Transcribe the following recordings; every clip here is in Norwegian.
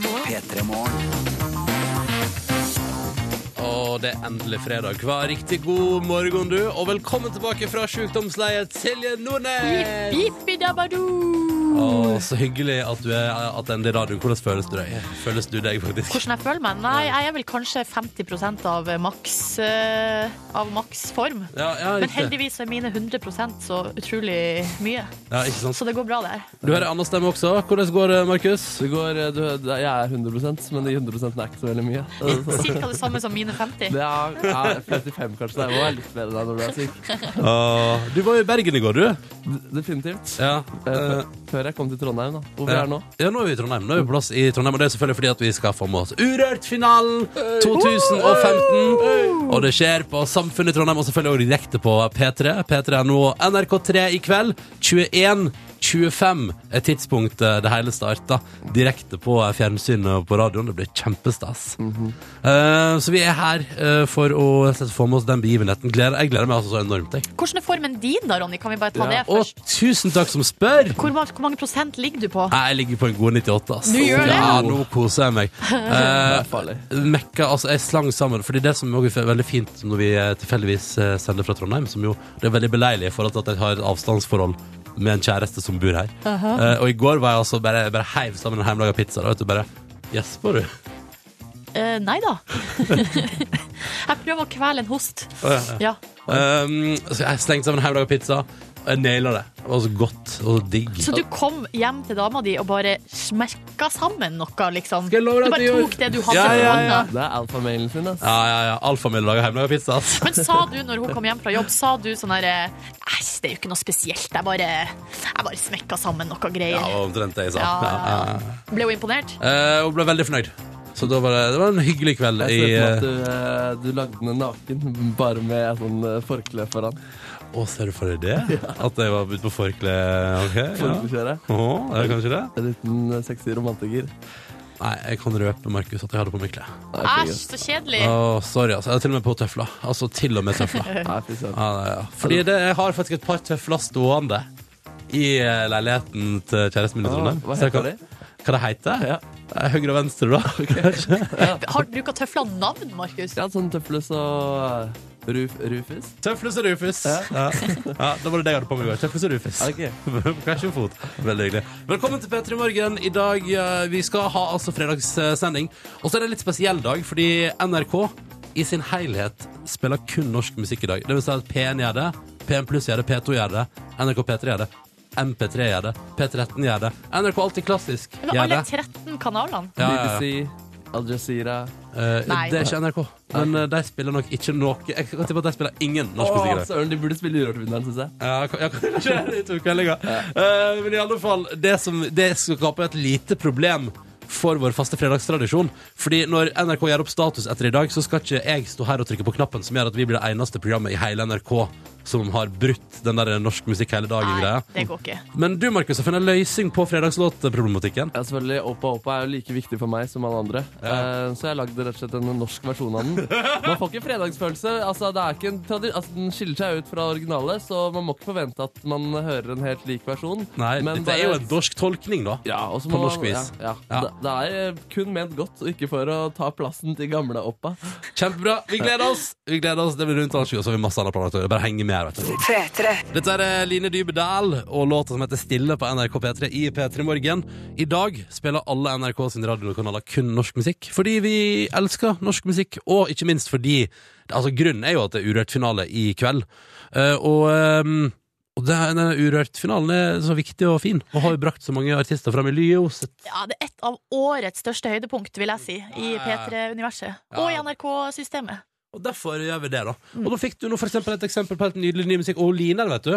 P3 Morgen. Og det er endelig fredag. Hva riktig god morgen, du. Og velkommen tilbake fra sjukdomsleiet, Silje Nordnes! Jippidabadoo! Å, så hyggelig at du er at endelig er radio. Hvordan føles du deg? Føles du deg, faktisk? Hvordan jeg føler meg? Nei, jeg er vel kanskje 50% av maks eh, Av maks form. Ja, ja, Men riktig. heldigvis er mine 100% så utrolig mye. Ja, ikke sant? Så det går bra der. Du hører Anna stemme også. Hvordan går det, Markus? Det går, eh, du, det- jeg er 100% men de 100 er ikke så veldig mye. Cirka det samme som mine 50. Det er, er 55 kanskje. Det er litt bedre da når du er syk. Åh, du var jo i Bergen i går, du. D- Definitivt. Ja. Eh, eh, før- Før jeg kom til Trondheim, da. Hvor vi ja. er nå. Ja, nå er vi i Trondheim. Nå er vi på plass i Trondheim, og det er selvfølgelig fordi at vi skal få med oss Urørt-finalen 2015. Og det skjer på Samfunnet i Trondheim, og selvfølgelig også direkte på P3. P3 er nå NRK3 i kveld. 21.25 er tidspunktet det hele starta. Direkte på fjernsynet og på radioen. Det blir kjempestas. Eh, så vi er her uh, for å få med oss den begivenheten. Gleder, jeg gleder meg altså så enormt. Jeg. Hvordan er formen din da, Ronny? Kan vi bare ta Ja, det Og først? tusen takk som spør! Hvor, hvor mange prosent ligger du på? Jeg ligger på en god 98. ass. Du gjør det? Ja, nå koser jeg meg. Farlig. Mekka, altså jeg slang sammen Fordi det som også er veldig fint Når vi tilfeldigvis sender fra Trondheim Som jo, det er veldig beleilig I forhold til at jeg har et avstandsforhold Med en kjæreste som bor her Eh, Og i går var jeg altså bare, bare heiv sammen en hjemmelaga pizza Da vet du bare Gjesper du? Uh, nei da. jeg prøver å kvele en host. ja, Ja. Um, så jeg slengte sammen en hjemmelaget pizza Og jeg naila det Det var så godt og digg Så du kom hjem til dama di og bare smerka sammen noe, liksom? Skal jeg love deg Du at bare jeg tok det du hadde Ja, på ja, hånda? Det er alfamailen sin, ass. Ja, ja, ja Alfamilie lager hjemmelaga pizza ass. Men sa du når hun kom hjem fra jobb, sa du sånn herre Æsj, det er jo ikke noe spesielt. Jeg bare, jeg bare smekka sammen noe Ja, det greier. var omtrent det jeg sa Ja, ja, ja, ja. Ble hun imponert? Eh, hun ble veldig fornøyd Så da var det, det var en hyggelig kveld Jeg i, for meg at du, eh, du lagde den naken, bare med et sånn eh, forkle foran. Å, ser du for deg det? At jeg var ute på forkle? Ok, ja. Oh, er det kanskje det? En liten eh, sexy romantiker. Nei, jeg kan røpe, Markus, at jeg hadde på meg klær. Æsj, så kjedelig. Å, sorry, altså. Jeg er til og med på tøfler. Altså til og med tøfler. Nei, fy søren. Ja, nei, ja. Fordi det, jeg har faktisk et par tøfler stående i eh, leiligheten til kjæresten min i Trondheim. Hva Så jeg heter kan- de? Hva det heter Ja. er Høyre og venstre, da. Har Bruker tøfler navn, Markus? Ja, sånn tøfles og eh, Ruf, Rufus. Tøfles og Rufus. Ja. Ja. da var det det jeg hadde på meg i går. Tøfles og Rufus. Okay. Kanskje en fot. Veldig hyggelig. Velkommen til P3 Morgen. I dag eh, vi skal ha altså fredagssending. Og så er det en litt spesiell dag, fordi NRK i sin helhet spiller kun norsk musikk i dag. Det vil si at P1 gjør det, P1 Pluss gjør det, P2 gjør det, NRK P3 gjør det, MP3 gjør det, P13 gjør det. NRK Alltid Klassisk Men gjør alle 13 kanalene? Ja, ja, ja. BBC, Al Jazeera Eh, Nei. det er ikke NRK, men eh, de spiller nok ikke noe Jeg kan tippe at de spiller ingen norske musikk i søren, de burde spille Urørt-vinneren, syns jeg. Ja, ka- ja, kanskje de to meldinga. Eh, men i alle fall, det som det skaper et lite problem for vår faste fredagstradisjon. Fordi når NRK gjør opp status etter i dag, så skal ikke jeg stå her og trykke på knappen som gjør at vi blir det eneste programmet i hele NRK som har brutt den der norsk musikk hele dagen-greia. det går ikke. Men du, Markus, har funnet en løsning på fredagslåtproblematikken. Ja, selvfølgelig. Oppa Oppa er jo like viktig for meg som alle andre. Eh, så jeg lagde rett og slett en norsk versjon av den. Man får ikke fredagsfølelse. Altså, det er ikke en altså, den skiller seg ut fra originalet, så man må ikke forvente at man hører en helt lik versjon. Nei, Men dette er jo en norsk tolkning, da. Ja, På norsk man- vis. Ja, ja. Ja. Det, det er eh, kun ment godt, og ikke for å ta plassen til gamle Oppa. Kjempebra. Vi gleder oss. Vi gleder oss. Det blir rundt halv sju, og så har vi masse andre planer. Bare henge med her, vet du. Dette er Line Line Dybedal og låta som heter Stille på NRK P3 i P3 Morgen. I dag spiller alle NRK sine radiokanaler kun norsk musikk, fordi vi elsker norsk musikk, og ikke minst fordi Altså, grunnen er jo at det er Urørt-finale i kveld. uh, og um, og det, denne Urørt-finalen er så viktig og fin, og har jo brakt så mange artister fram i lyset. Ja, det er et av årets største høydepunkt, vil jeg si, i Ja, ja. P3-universet. Ja. Og i NRK-systemet. Og derfor gjør vi det, da. Og da fikk du nå for eksempel et eksempel på helt nydelig ny musikk. Og Line, vet du,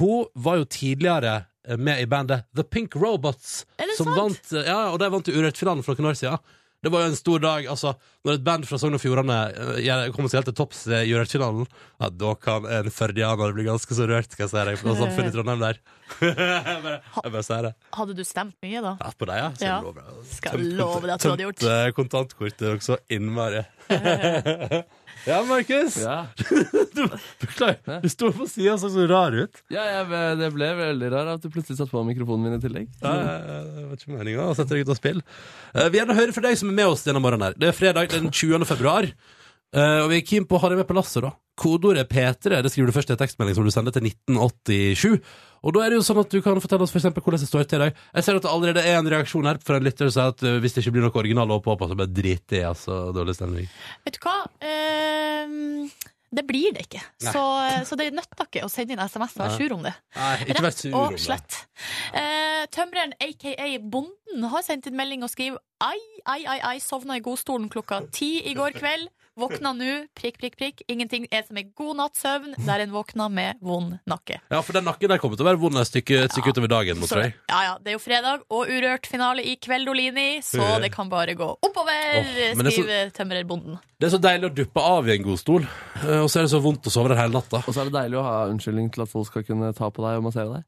hun var jo tidligere eh, med i bandet The Pink Robots. Er det som sant? Vant, eh, ja, og de vant Urørt-finalen for noen år siden. Det var jo en stor dag, altså, når et band fra Sogn og Fjordane eh, kommer seg helt til topps i Urørt-finalen. Ja, da kan en førdianer bli ganske så rørt, skal jeg si deg, på samfunnet i Trondheim der. jeg bare, jeg bare sier det. Hadde du stemt mye, da? Ja, på deg, ja. Ja. jeg love deg. Skal Tømt- love deg at du hadde gjort. Tømt eh, kontantkortet også innmari. Ja, Markus. Ja, Du, beklager. Du sto på sida og så så rar ut. ja jeg, det ble veldig rar at du plutselig satte på mikrofonen min i tillegg. Ja, det var ikke meninga å sette deg ut av spill. Uh, vi gjerne hører fra deg som er med oss denne morgenen. her Det er fredag den 20. februar. uh, og vi er keen på å ha deg med på lasset, da. Kodeordet er P3. Det skriver du først i en tekstmelding som du sender til 1987. Og da er det jo sånn at du kan fortelle oss for eksempel hvordan det står til i dag. Jeg ser at det allerede er en reaksjon her fra en lytter som sier at eh, hvis det ikke blir noe original å på, så bare drit i, altså. Dårlig stemning. Vet du hva? Uh, det blir det ikke. Så, så det nøtter ikke å sende inn SMS og være sur om det. Nei, ikke Rett sur om og det. slett. Eh, tømreren, aka Bonden, har sendt inn melding og skriver Ai, ai, ai, ai, sovna i godstolen klokka ti i går kveld. Våkna nå, prikk, prikk, prikk. Ingenting er som en god natts søvn der en våkna med vond nakke. Ja, for den nakken der kommer til å være vond et stykke, et stykke utover dagen. Nå, Så, tror jeg. ja, ja, det er jo fredag og urørt finale i kveld, Olini, så Ja. det kan bare gå oppover, oh, er skriver tømrerbonden. Det er så deilig å duppe av i en god stol, eh, og så er det så vondt å sove der hele natta. Og så er det deilig å ha unnskyldning til at folk skal kunne ta på deg og massere deg.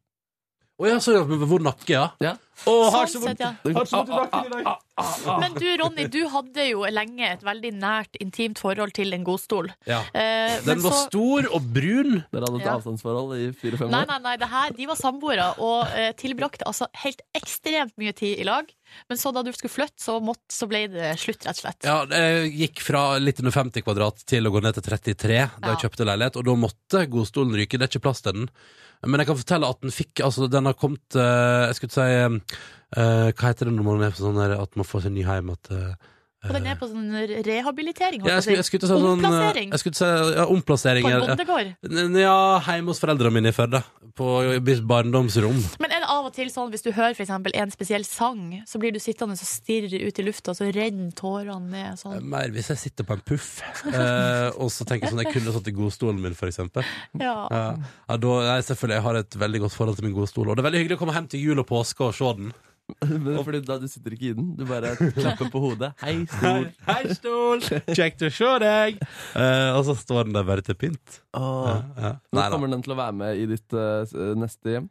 Å ja, så vond nakke, ja. Ja. Å, har Sånn så vondt, sett, ja. så vondt i dag. Men du, Ronny, du hadde jo lenge et veldig nært, intimt forhold til en godstol. Ja. Eh, Den var så- stor og brun. Dere hadde et Ja. avstandsforhold i fire-fem Nei, år. nei, nei, det her, de var samboere og eh, tilbrakte altså helt ekstremt mye tid i lag. Men så da du skulle flytte, så, måtte, så ble det slutt, rett og slett. Ja, det gikk fra litt under 50 kvadrat til å gå ned til 33 da jeg kjøpte leilighet, og da måtte godstolen ryke. Det er ikke plass til den. Men jeg kan fortelle at den fikk Altså, den har kommet eh, Jeg skulle si eh, Hva heter det når man er sånn der at man får seg ny hjem? At, eh, Og den er på sånn rehabilitering, ja, jeg, skulle, jeg jeg skulle til å si. sånn eh, Omplassering Jeg skulle til å si ja, omplassering. på en bondegård. Ja, hjemme hos foreldrene mine i Førde. På barndomsrom. Men er det av og til sånn hvis du hører for eksempel en spesiell sang, så blir du sittende og stirre ut i lufta, så renner tårene ned sånn? Mer hvis jeg sitter på en puff, eh, og så tenker jeg sånn Jeg kunne satt i godstolen min, for eksempel. Ja. Ja, da, nei, selvfølgelig, Jeg har et veldig godt forhold til min godstol. Og det er veldig hyggelig å komme hjem til jul og påske og se den. Men fordi da, du sitter ikke i den. Du bare klapper på hodet. Hei, stol. Hei, stol! Kjekt å se deg! Eh, og så står den der bare til pynt. Åh. Ja, ja. Nå Nei da. kommer den til å være med i ditt eh, s- neste hjem.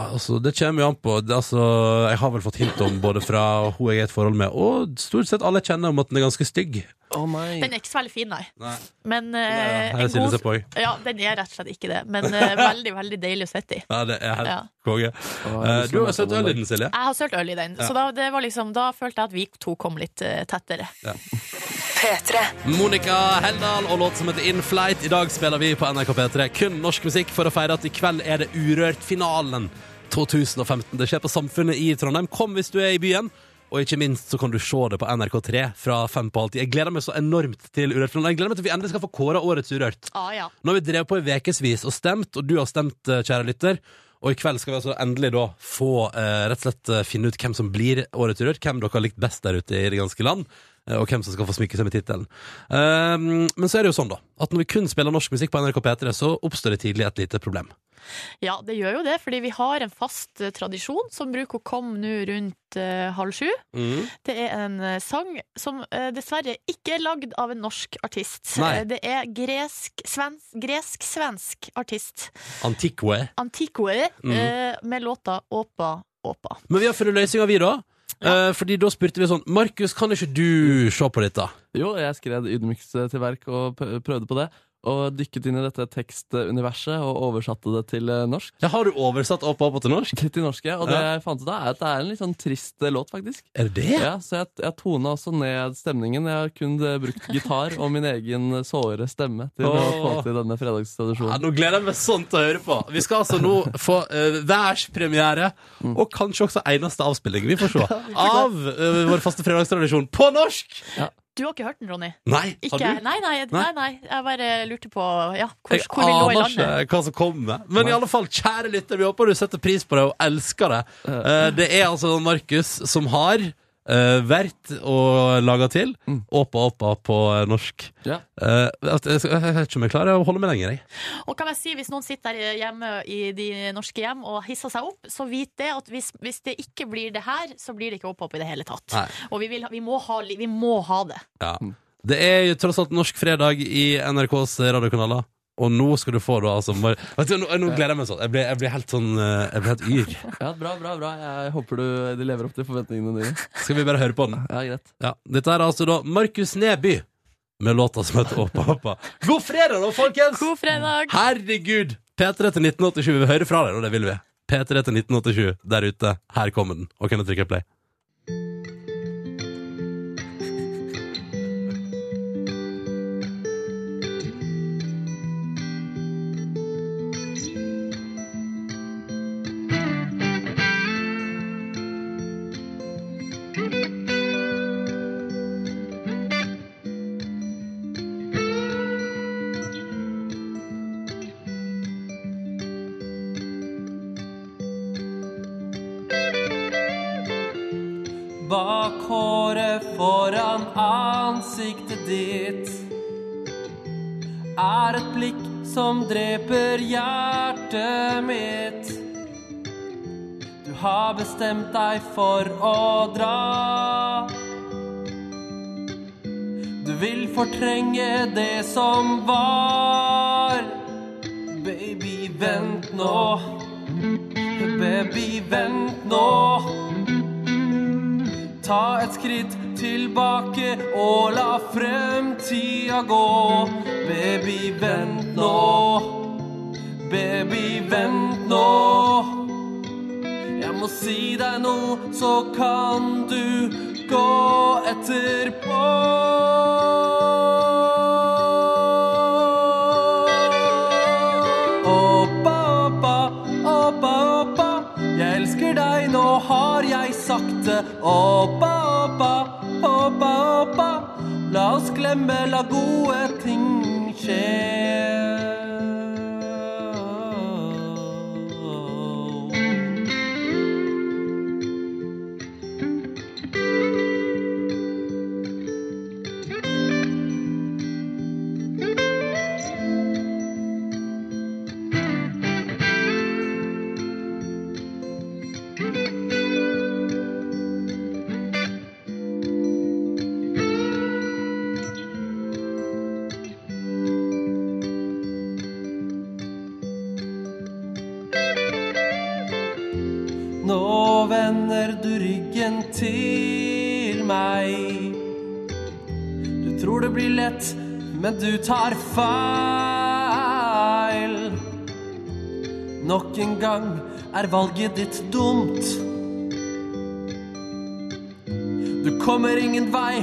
Altså, det kommer jo an på. Det, altså, jeg har vel fått hint om både fra hun jeg er i et forhold med, og stort sett alle jeg kjenner om at den er ganske stygg. Nei. Den er ikke så veldig fin, nei. Nei. Men eh, nei, en god. Ja, den er rett og slett ikke det. Men uh, veldig, veldig deilig å sitte i. Ja, det er helt Ja. konge. Eh, lyst du har sølt øl i den, Silje. Jeg har sølt øl i den, Ja. så da, det var liksom, da følte jeg at vi to kom litt tettere. Monica Heldal og låt som heter In Flight. I dag spiller vi på NRK P3 kun norsk musikk for å feire at i kveld er det Urørt-finalen 2015. Det skjer på Samfunnet i Trondheim. Kom hvis du er i byen. Og ikke minst så kan du se det på NRK3 fra fem på halv ti. Jeg gleder meg så enormt til Urørt-finalen. Jeg gleder meg til vi endelig skal få kåra årets Urørt. Ah, ja. Nå har vi drevet på i ukevis og stemt, og du har stemt, eh, kjære lytter. Og i kveld skal vi altså endelig da få eh, rett og slett eh, finne ut hvem som blir årets Urørt. Hvem dere har likt best der ute i det ganske land. eh, Og hvem som skal få smykke seg med tittelen. Um, men så er det jo sånn, da, at når vi kun spiller norsk musikk på NRK P3, så oppstår det tidlig et lite problem. Ja, det gjør jo det, fordi vi har en fast eh, tradisjon som bruker å komme nå rundt uh, halv sju. Det er en eh, sang som uh, dessverre ikke er lagd av en norsk artist. Nei. Det er gresk-svensk gresk artist. Antiquae. Antiquae Mm. med låta Åpa Åpa. Men vi har funnet løsninga, vi, da. Ja. fordi da spurte vi sånn Markus, kan ikke du se på dette? Jo, jeg skred ydmyks til verk og prøvde på det. Og dykket inn i dette tekstuniverset og oversatte det til eh, norsk. Ja, har du oversatt opp og opp til norsk? Til norsk, ja. Og det Ja. jeg fant ut av, er at det er en litt sånn trist eh, låt, faktisk. Er det det? Ja, Så jeg, jeg tona også ned stemningen. Jeg har kun eh, brukt gitar og min egen såre stemme til å få til denne Ja, fredagstradisjonen. nå gleder jeg meg sånn til å høre på. Vi skal altså nå få uh, værspremiere, og kanskje også eneste avspilling, vi får se, av uh, vår faste fredagstradisjon på norsk! Du har ikke hørt den, Ronny? Nei, Ikke, har du? Nei, nei, nei, Nei? nei, jeg bare lurte på ja, hvor, Jeg hvor vi lå i landet? aner landet. ikke hva som kommer. Men i alle fall, kjære lytter, vi håper du setter pris på det og elsker det. Uh, det er altså Markus som har uh, vært og laga til Mm. Åpa Åpa på eh, norsk. Ja. Uh, at jeg, jeg vet ikke om jeg klarer å holde meg lenger, jeg. Og kan jeg si, hvis noen sitter der hjemme i de norske hjem og hisser seg opp, så vit det at hvis, hvis det ikke blir det her, så blir det ikke opp-opp i det hele tatt. Nei. Og vi, vil, vi, må ha, vi må ha det. Ja. Det er jo tross alt Norsk fredag i NRKs radiokanaler. Og nå skal du få da altså Mar Vet du, nå, nå gleder jeg meg sånn. Jeg blir, jeg blir helt sånn eh, Jeg blir helt yr. Ja, Bra, bra, bra. Jeg håper du, de lever opp til forventningene dine. Skal vi bare høre på den? Ja, greit. Ja. Dette er altså da Markus Neby med låta som heter Åpa Åpa. God fredag, da, folkens! God fredag! Herregud! P3 til 1987. Vi vil høre fra deg, og det vil vi. P3 til 1987 der ute. Her kommer den. Og kan du trykke play? Som dreper hjertet mitt. Du har bestemt deg for å dra. Du vil fortrenge det som var. Baby, vent nå. Baby, vent nå. Ta et skritt tilbake og la fremtida gå. Baby, vent nå. Baby, vent nå. Jeg må si deg noe, så kan du gå etterpå. Oppa, oppa, oppa, oppa. Jeg elsker deg, nå har jeg sagt det. Oppa, oppa, oppa, oppa. La oss glemme, la gode ting skje. Nå vender du ryggen til meg. Du tror det blir lett, men du tar feil. Nok en gang er valget ditt dumt. Du kommer ingen vei,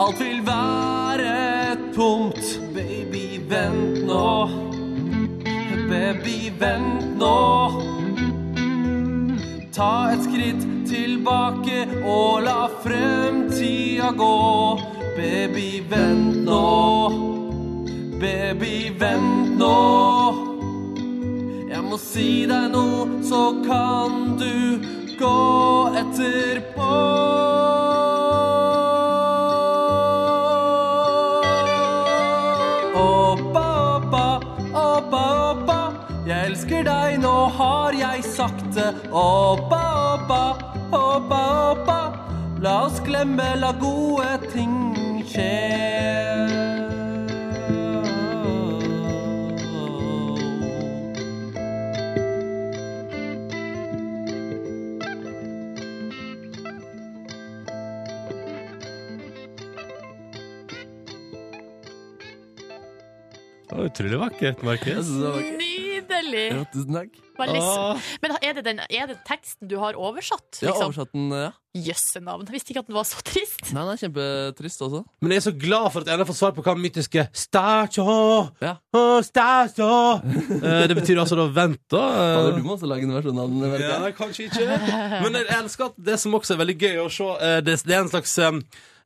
alt vil være tomt. Baby, vent nå. Baby, vent nå. Ta et skritt tilbake og la fremtida gå. Baby, vent nå. Baby, vent nå. Jeg må si deg noe, så kan du gå etterpå. Det. Oppa, oppa, oppa, oppa. La oss glemme, la gode ting skje. Det var utrolig vakkert, Markus. Nydelig! Ja, tusen takk. Veldig s- Men er det, den, er det teksten du har oversatt? Liksom? oversatt den, ja. Jøsse navn. Jeg visste ikke at den var så trist. Nei, den er kjempetrist også. Men jeg er så glad for at jeg har fått svar på hva mytiske Stacho, Ja. oh. Eh, Det betyr altså da vent, da. Eh, Fader, du må også lage en versjon av den. Ja, kanskje ikke. Men jeg elsker at det som også er veldig gøy å se, eh, det, det er en slags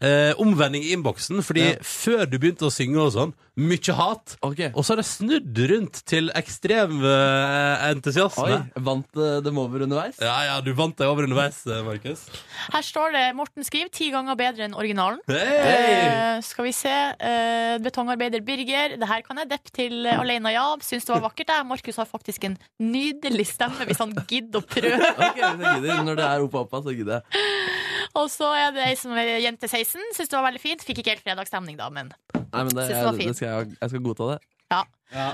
eh, eh, omvending i innboksen. Fordi Ja. før du begynte å synge og sånn, mye hat. Ok. Og så har det snudd rundt til ekstrem eh, entusiasme. Oi, vant eh, dem over underveis? Ja, ja, du vant deg over underveis, eh, Markus. Her står det Morten skriver ti ganger bedre enn originalen. Hey! Eh, skal vi se. Eh, betongarbeider Birger. Det her kan jeg deppe til uh, alene, ja. Syns det var vakkert. Jeg. Markus har faktisk en nydelig stemme, hvis han gidder å prøve. Ok, jeg gidder. Når det er oppa oppa, så gidder jeg. Og så er det ei som er jente 16. Syns det var veldig fint. Fikk ikke helt fredagsstemning, da, men Nei, men det, Synes det var jeg, fint. det skal jeg, jeg skal godta det. ja.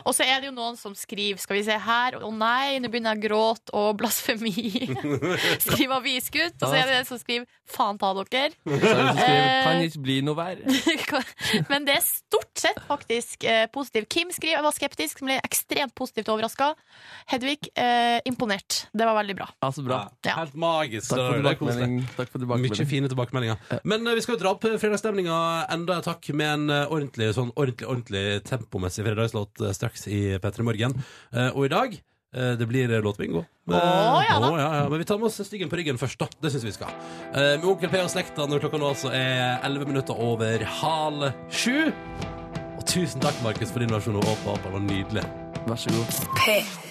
Og så er det jo noen som skriver Skal vi se her Å nei, nå begynner jeg å gråte og blasfemi. skriver avisgutt. Og så er det en som skriver Faen ta dere. Er som skriver, Eh. kan ikke bli noe verre. Men det er stort sett faktisk eh, positivt. Kim skriver jeg var skeptisk, men ble ekstremt positivt overraska. Hedvig eh, imponert. Det var veldig bra. Altså, bra. Ja. Helt magisk. Takk for tilbakemelding. Takk for Mye fine tilbakemeldinger. Men eh, vi skal jo dra opp fredagsstemninga enda takk med en eh, ordentlig, sånn ordentlig, ordentlig tempomessig fredagslåt eh, straks i P3 Morgen. Eh, og i dag eh, det blir låtbingo. Å, ja da. Å, ja, ja. Men vi tar med oss styggen på ryggen først, da. Det syns vi skal. Eh, med Onkel P og slekta når klokka nå altså er 11 minutter over halv sju. Og tusen takk, Markus, for din versjon av Åpa Åpa. Var nydelig. Vær så god.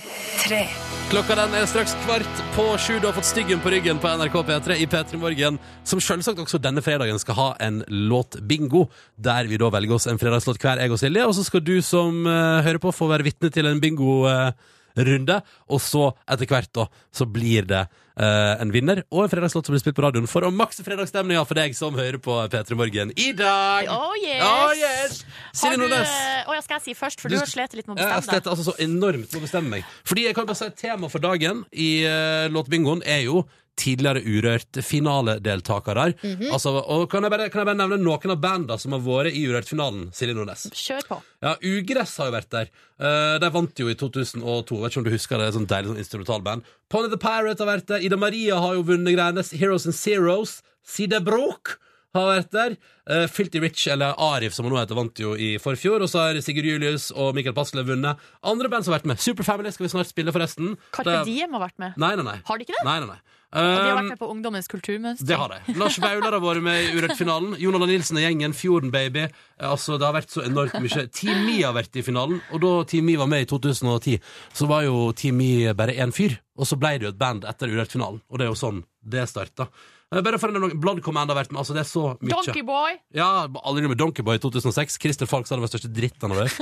Klokka den er straks kvart på sju. Du har fått styggen på ryggen på NRK P3 i P3 Morgen, som selvsagt også denne fredagen skal ha en låtbingo, der vi da velger oss en fredagslåt hver, jeg og Silje. Og så skal du som uh, hører på, få være vitne til en bingo-runde. og så, etter hvert, da, så blir det en vinner og en fredagslåt som blir spilt på radioen for å makse fredagsstemninga for deg som hører på P3 Morgen i dag. Oh yes! Oh, yes! Silje Nordnes. å, ja, skal jeg si først, for Du- du, har slitt litt med å Ja, Jeg har slitt altså så enormt med å bestemme meg. Fordi jeg kan bare si Tema for dagen i uh, låtbingoen er jo tidligere Urørt-finaledeltakere. Mhm. altså, og kan jeg, bare, kan jeg bare nevne noen av banda som har vært i Urørt-finalen? Silje Nordnes. Kjør på. Ja, Ugress har jo vært der. Uh, de vant jo i 2002. Vet ikke om du husker det? Sånn deilig sånn instrumentalband. Pony the Pirate har vært der. Ida Maria har jo vunnet greiene. Heroes and Zeros. Side Brok har vært der. Uh, Filty Rich, eller Arif som han nå heter, vant jo i forfjor. Og så har Sigurd Julius og Michael Pasle vunnet. Andre band som har vært med. Superfamily skal vi snart spille, forresten. Carpe Diem har vært med. Nei, nei, nei. Har de ikke det? Nei, nei, nei. Og de har Um, vært med på Ungdommens kulturmønster. det har de. Lars Vaular har vært med i Urørt-finalen. Jon Nilsen og gjengen, Fjorden Baby. Altså, det har vært så enormt mye. Team Me har vært i finalen, og da Team Me var med i 2010, så var jo Team Me bare én fyr. Og så ble det jo et band etter Urørt-finalen, og det er jo sånn det starta. Bare for å nevne noe, Blood Command har vært med. Altså, det er så mye. Donkey Boy! Ja, alle med Donkeyboy i 2006. Christer Falk sa det var største dritt han har hørt.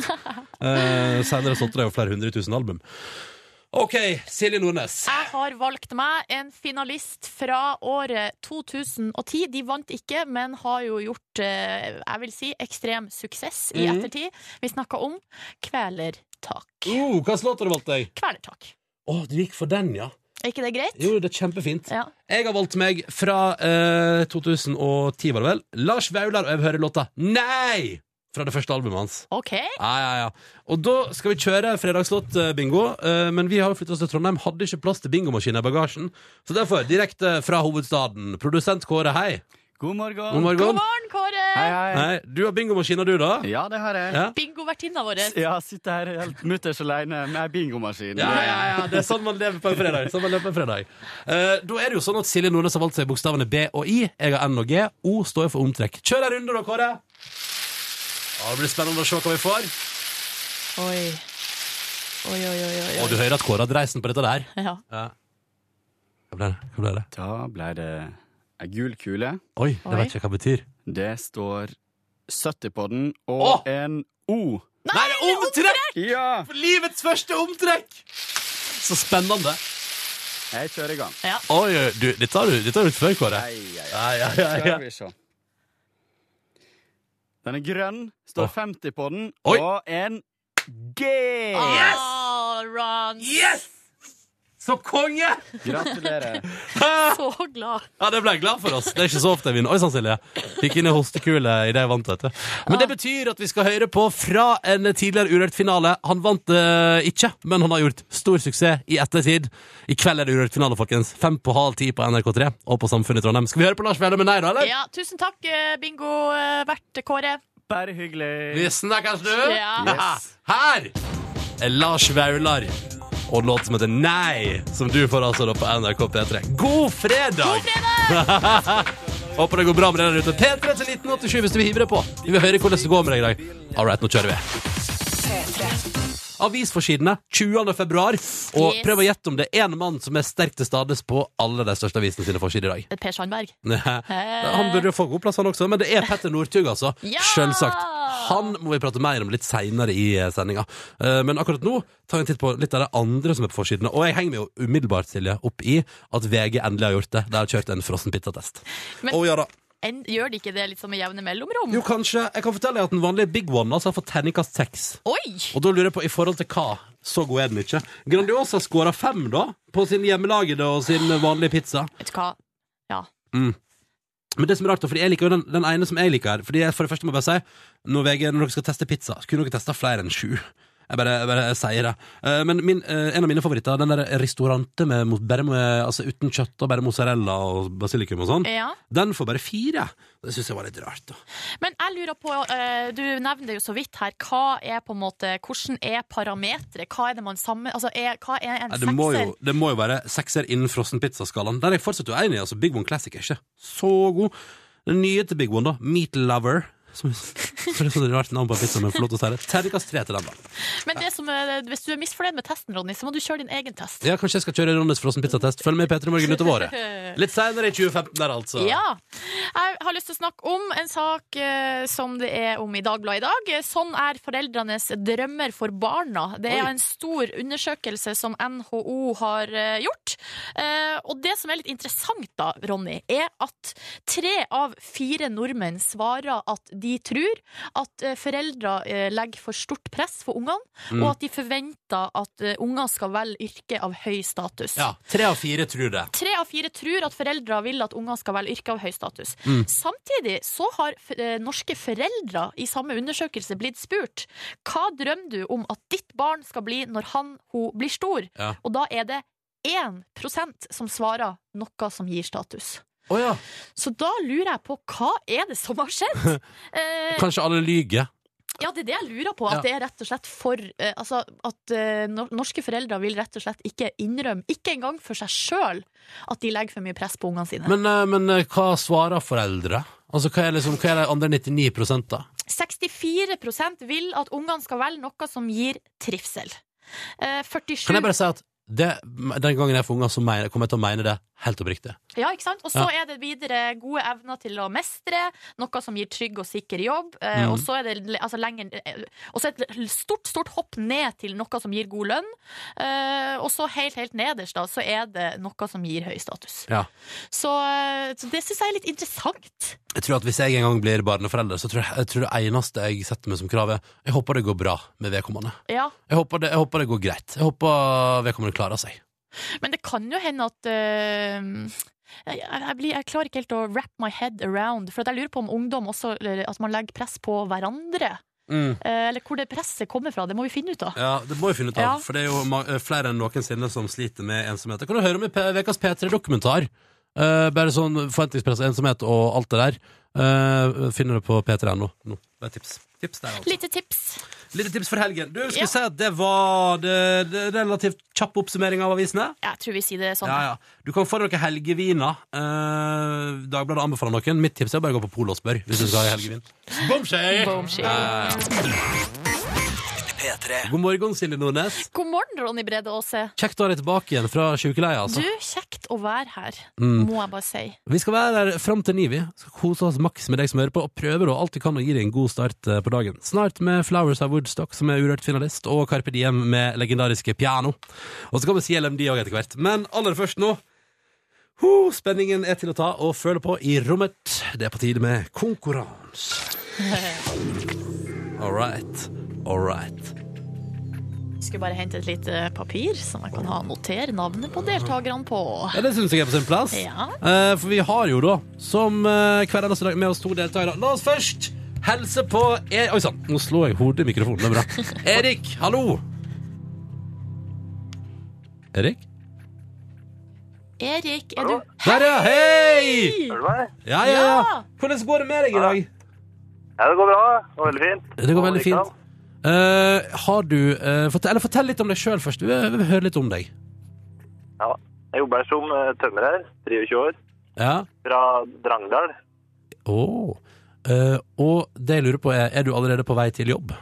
Uh, Senere solgte de jo flere hundre tusen album. OK, Silje Nordnes. Jeg har valgt meg en finalist fra året 2010. De vant ikke, men har jo gjort eh, jeg vil si, ekstrem suksess i Mhm. ettertid. Vi snakka om Kvelertak. Uh, hva slags låt har du valgt deg? Kvelertak. Å, du gikk for den, ja. Er ikke det greit? Jo, det er kjempefint. Ja. Jeg har valgt meg fra eh, 2010, var det vel. Lars Vaular, og jeg vil høre låta Nei! Fra det første albumet hans. OK. Ja, ja, ja. Og da skal vi kjøre fredagslåt-bingo, eh, men vi har jo flyttet oss til Trondheim, hadde ikke plass til bingomaskinen i bagasjen. Så derfor, direkte fra hovedstaden, produsent Kåre, hei. God morgen. God morgen. God morgen, Kåre! Hei, hei. Hei, du har bingomaskina, du, da? Ja, det har jeg. Ja. Bingovertinna vår. Ja, sitter her helt mutters aleine med bingomaskin. Ja, ja, ja, det er sånn man lever på en fredag. Sånn man lever på en fredag. Uh, da er det jo sånn at Silje Nordnes har valgt seg bokstavene B og I. Jeg har N og G. O står for omtrekk. Kjør en runde, da, Kåre. Ja, det blir spennende å se hva vi får. Oi. Oi, oi, oi. oi, Og du hører at Kåre har dreisen på dette der. Ja. Ja. Hva ble det? Hva ble det? Da ble det ei gul kule. Oi, det Oi. vet ikke hva det betyr. Det står 70 på den, og Åh! en O. Nei, det er omtrekk! Ja! For livets første omtrekk! Så spennende. Jeg kjører i gang. Oi, oi, du, dette har du, dette har du før, Kåre. Ei, ei, ei. Ja, ja, ja, ja. Skal vi se. Den er grønn, står Åh. 50 på den, Oi. og en G. Ah, Ron. Yes! Så konge! Gratulerer. Så glad. Ja, det ble jeg glad for oss. Det er ikke så ofte jeg vinner. Oi sann, Silje. Fikk inn en hostekule i det jeg vant, vet du. Men det betyr at vi skal høre på fra en tidligere Urørt-finale. Han vant uh, ikke, men han har gjort stor suksess i ettertid. I kveld er det Urørt-finale, folkens. Fem på halv ti på NRK3 og på Samfunnet i Trondheim. Skal vi høre på Lars Velle med nei, da, eller? Ja, tusen takk, eh, bingo-vert Kåre. Bare hyggelig. Vi snakkes, du. Ja. Yes. Her er Lars Vaular og en låt som heter Nei, som du får altså da på NRK P3. God fredag! God fredag! Håper det går bra med deg der ute. P3 til 1987 hvis du vil hive deg på. Vi vil høre hvordan det går med deg i dag. All right, nå kjører vi. Avisforsidene 20. februar. Og Yes. prøv å gjette om det er én mann som er sterkt til stades på alle de største avisene sine forsider i dag. Per Sandberg. Han burde jo få god plass, han også, men det er Petter Northug, altså. Ja! Selvsagt. Han må vi prate mer om litt seinere i eh, sendinga. Eh, Men akkurat nå tar vi en titt på litt av det andre som er på forsidene. Og jeg henger meg jo umiddelbart Silje, opp i at VG endelig har gjort det. De har kjørt en frossenpizzatest. Men- Å ja da. en, gjør de ikke det litt som med jevne mellomrom? Jo, kanskje. Jeg kan fortelle deg at den vanlige Big One altså, har fått terningkast seks. Og da lurer jeg på, i forhold til hva? Så god er den ikke. Grandiosa skåra fem, da, på sin hjemmelagede og sin vanlige pizza. Vet du hva? Ja. Men det som er rart, for jeg liker jo den, den ene som jeg liker Fordi jeg for det første må jeg bare si Når, VG, når dere skal teste pizza, så kunne dere testa flere enn sju. Jeg bare, jeg bare sier det. Eh, men min, eh, en av mine favoritter, den der restaurante med, bare med, altså uten kjøtt og bare mozzarella og basilikum og sånn, ja. den får bare fire. Det syns jeg var litt rart. da Men jeg lurer på, eh, du nevner det jo så vidt her, hva er på en måte, hvordan er parametret? Hva er det man sammen, altså er, hva er en det, må sekser? jo, det må jo være sekser innen frossenpizzaskalaen. Der er jeg fortsatt uenig. Altså, Big One Classic er ikke så god. Den nye til Big One, da, Meat Lover som, for det er sånn rart navn på en pizza, men flott si det. Terningkast tre til den, da. Men det som, er- hvis du er misfornøyd med testen, Ronny, så må du kjøre din egen test. Ja, Kanskje jeg skal kjøre Ronnys frossenpizzatest. Følg med i P3 Morgen utover året. Litt seinere i 2015 der, altså. Ja. Jeg har lyst til å snakke om en sak eh, som det er om i Dagbladet i dag. Sånn er foreldrenes drømmer for barna. Det er Oi. en stor undersøkelse som NHO har eh, gjort. Eh, og det som er litt interessant, da, Ronny, er at tre av fire nordmenn svarer at de tror at eh, foreldre eh, legger for stort press for ungene, Mm. og at de forventer at eh, unger skal velge yrke av høy status. Ja, Tre av fire tror det. Tre av fire tror at foreldre vil at unger skal velge yrke av høy status. Mm. Samtidig så har norske foreldre i samme undersøkelse blitt spurt hva drømmer du om at ditt barn skal bli når han hun blir stor. Ja. Og da er det 1% som svarer noe som gir status. Å ja. Så da lurer jeg på hva er det som har skjedd? Eh, Kanskje alle lyger. ja, det er det jeg lurer på. At Ja. det er rett og slett for eh, Altså at eh, norske foreldre vil rett og slett ikke innrømme, ikke engang for seg sjøl, at de legger for mye press på ungene sine. Men, eh, men eh, hva svarer foreldre? Altså, Hva er, liksom, hva er det andre 99 da? 64% vil at ungene skal velge noe som gir trivsel. Eh, 47 Kan jeg bare si at det, den gangen jeg får unger, så mener, kommer jeg til å mene det helt oppriktig. Ja, ikke sant? Og så er det videre gode evner til å mestre, noe som gir trygg og sikker jobb. Eh, Mhm. Og så er det altså, lenger eh, et stort, stort hopp ned til noe som gir god lønn. Eh, og så helt, helt nederst, da, så er det noe som gir høy status. Ja. Så, så det syns jeg er litt interessant. Jeg tror at Hvis jeg en gang blir barneforelder, så tror jeg, jeg tror det eneste jeg setter meg som krav, er Jeg håper det går bra med vedkommende. Ja. Jeg håper det, jeg håper det går greit. Jeg håper vedkommende klarer seg. Men det kan jo hende at uh, jeg, jeg, blir, jeg klarer ikke helt å wrap my head around. For at jeg lurer på om ungdom også At man legger press på hverandre. Mm. Eh, eller hvor det presset kommer fra. Det må vi finne ut av. Ja, Det må vi finne ut av, Ja. for det er jo eh, flere enn noensinne som sliter med ensomhet. Det kan du høre om i ukas P3-dokumentar. Uh, bare sånn forventningspress, ensomhet og alt det der. Uh, finner du på p3.no. nå. Bare tips. Tips der, altså. Lite tips. Lite tips for helgen. Du, skulle vi si at det var det, det relativt kjapp oppsummering av avisene? Ja, jeg tror vi sier det sånn. Ja, ja. Du kan få dere helgeviner. Eh, Dagbladet anbefaler noen. Mitt tips er å bare gå på polet og spørre hvis du skal ha helgevin. Bomskje! Bomskje. Eh. God morgen, Silje Nordnes. God morgen, Ronny Brede Aase. Kjekt å ha deg tilbake igjen fra sjukeleia. Altså. Du, kjekt å være her, mm. må jeg bare si. Vi skal være her fram til ni, vi. Skal kose oss maks med deg som hører på, og prøver alt vi kan å gi deg en god start eh, på dagen. Snart med Flowers of Woodstock, som er urørt finalist, og Carpe Diem med legendariske piano. Og så kan vi si CLMD òg etter hvert. Men aller først nå Ho, spenningen er til å ta og føle på i rommet. Det er på tide med konkurranse. All right, all right. Skulle bare hente et lite papir som jeg kan ha notere navnet på deltakerne på. Ja, Det syns jeg er på sin plass. Ja. Eh, for vi har jo da, som uh, hver eneste dag, med oss to deltakere. La oss først helse på e Oi sann, nå slår jeg hodet i mikrofonen. Det er bra. Erik, hallo! Erik? Erik, er du Der, ja! Hei! Hører du meg? Ja, ja, ja. Hvordan går det med deg i dag? Ja, det går bra. Det går veldig fint. Det går veldig fint. Eh, har du uh, fortell, Eller fortell litt om deg sjøl først. Vi vil, høre litt om deg. Ja. Jeg jobber som uh, tømrer, 23 år, Ja. fra Drangdal. Oh. Eh, og det jeg lurer på, er Er du allerede på vei til jobb?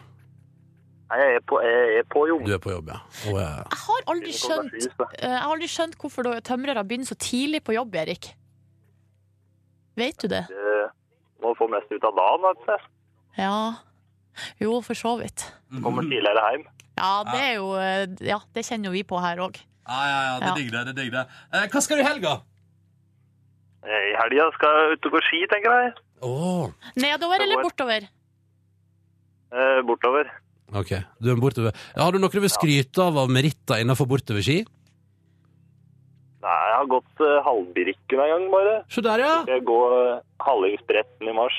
Nei, jeg er på, jeg er på jobb. Du er på jobb, ja. Oh, ja. Jeg har aldri skjønt Jeg har aldri skjønt hvorfor tømrere begynner så tidlig på jobb, Erik. Vet du det? det Må få mest ut av dagen, vet du. Ja. Jo, for så vidt. Kommer tidligere hjem. Ja, det er jo eh, Ja, det kjenner jo vi på her òg. Ja, ja, ja, det digger det. det digger det. Eh, hva skal du i helga? I helga skal jeg ut og gå ski, tenker jeg. Åh, Nedover eller bortover? Eh, bortover. ok. Du er bortover. Har du noe du vil skryte av av meritter innenfor bortoverski? Nei, jeg har gått uh, halvbirken en gang, bare. Se der, ja. Skal jeg gå uh, Hallingsbretten i mars.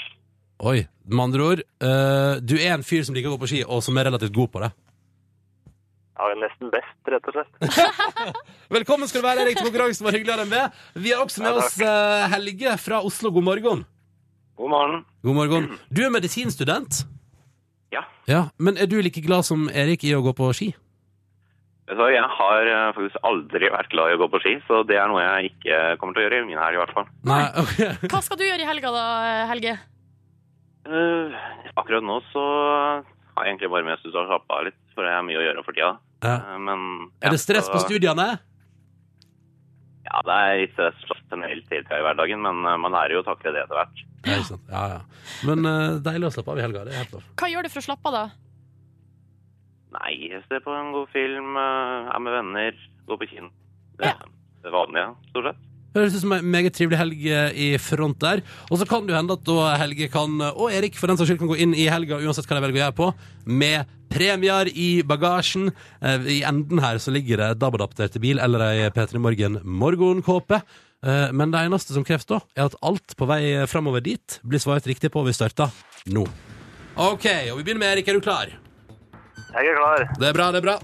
Oi, med andre ord, eh, du er en fyr som liker å gå på ski, og som er relativt god på det. Jeg er nesten best, rett og slett. Velkommen skal du være, Erik, til konkurransen vår. Hyggeligere enn det. Vi har også med Ja, oss eh, Helge fra Oslo. God morgen. God morgen. God morgen. Du er medisinstudent. Ja. Ja, Men er du like glad som Erik i å gå på ski? Jeg har eh, faktisk aldri vært glad i å gå på ski, så det er noe jeg ikke kommer til å gjøre i min helg i hvert fall. Nei, okay. Hva skal du gjøre i helga da, Helge? Eh, akkurat nå så har jeg egentlig bare med å slappe av litt, for det er mye å gjøre for tida. Ja. Eh, Men Er det stress på studiene? Ja, det er litt stress generelt hele tida i hverdagen, men eh, man lærer jo å takle det etter hvert. Ja, ikke sant. Ja, ja. Men uh, deilig å slappe av i helga. Det er helt lov. Hva gjør du for å slappe av, da? Nei, jeg ser på en god film, er med venner, går på kino. Det, det vanlige, stort sett. Høres ut som en meget trivelig helg eh, i front der. Og så kan det jo hende at da Helge kan, og Erik for den saks skyld, kan gå inn i helga uansett hva de velger å gjøre på, med premier i bagasjen. Eh, I enden her så ligger det DAB-adapter til bil eller ei P3 Morgen morgenkåpe. Eh, Men det eneste som kreves da, er at alt på vei framover dit blir svart riktig på. Vi starter nå. OK, og vi begynner med Erik. Er du klar? Jeg er klar. Det er bra, det er bra.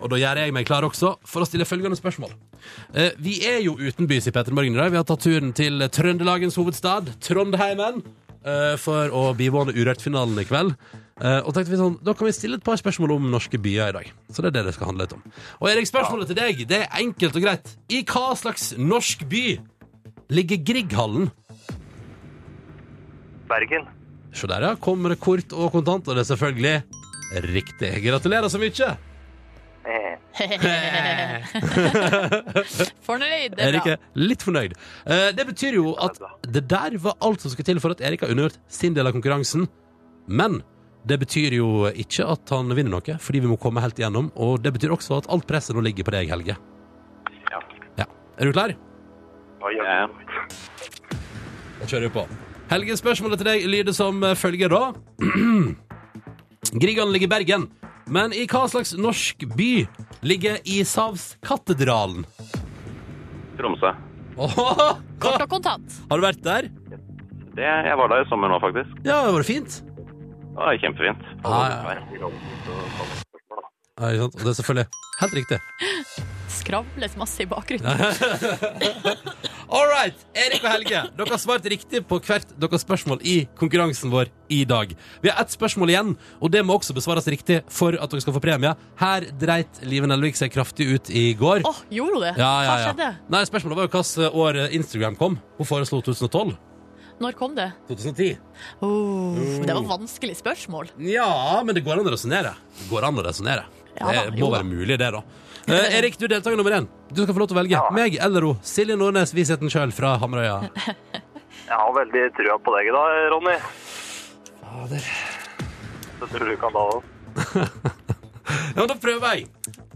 Og da gjør jeg meg klar også for å stille følgende spørsmål. Eh, vi er jo utenbys i Petter Morgen i dag. Vi har tatt turen til Trøndelagens hovedstad, Trondheimen, eh, for å bivåne Urørt-finalen i kveld. Eh, og tenkte vi sånn, Da kan vi stille et par spørsmål om norske byer i dag. Så det er det det skal handle litt om. Og Erik, spørsmålet til deg det er enkelt og greit. I hva slags norsk by ligger Grieghallen? Bergen. Se der, ja. Kommer det kort og kontant, og det er selvfølgelig riktig. Gratulerer så mye. Fornøyd? Det er Erik bra. er litt fornøyd. Eh, det betyr jo at det der var alt som skulle til for at Erik har undergjort sin del av konkurransen. Men det betyr jo ikke at han vinner noe, fordi vi må komme helt igjennom. Og det betyr også at alt presset nå ligger på deg, Helge. Ja. Ja. Er du klar? Ja. Da kjører vi på. Helge, spørsmålet til deg lyder som følger da. Grieghallen ligger i Bergen. Men i hva slags norsk by ligger Ishavskatedralen? Tromsø. Kort og kontant. har du vært der? Det, jeg var der i sommer nå, faktisk. Ja, var det fint? Det var kjempefint. Ah, ja. Ja, ikke sant? Og det er selvfølgelig helt riktig. Skravles masse i bakgrunnen. All right, Erik og Helge, dere har svart riktig på hvert deres spørsmål i konkurransen vår i dag. Vi har ett spørsmål igjen, og det må også besvares riktig for at dere skal få premie. Her dreit Live Nelvik seg kraftig ut i går. Å, gjorde hun det? Ja, ja, Hva skjedde? Nei, Spørsmålet var jo hvilket år Instagram kom. Hun foreslo 2012. Når kom det? 2010. Oh, det var vanskelig spørsmål. Ja, men det går an å resonnere. Det går an å resonnere. Ja det må være mulig, det, da. Eh, Erik, du er deltaker nummer én. Du skal få lov til å velge. Meg eller hun. Silje Nordnes, visheten sjøl fra Hamarøya. Jeg har veldig trua på deg da, Ronny. Fader. Så tror du kan da òg. Ja, men da prøver jeg.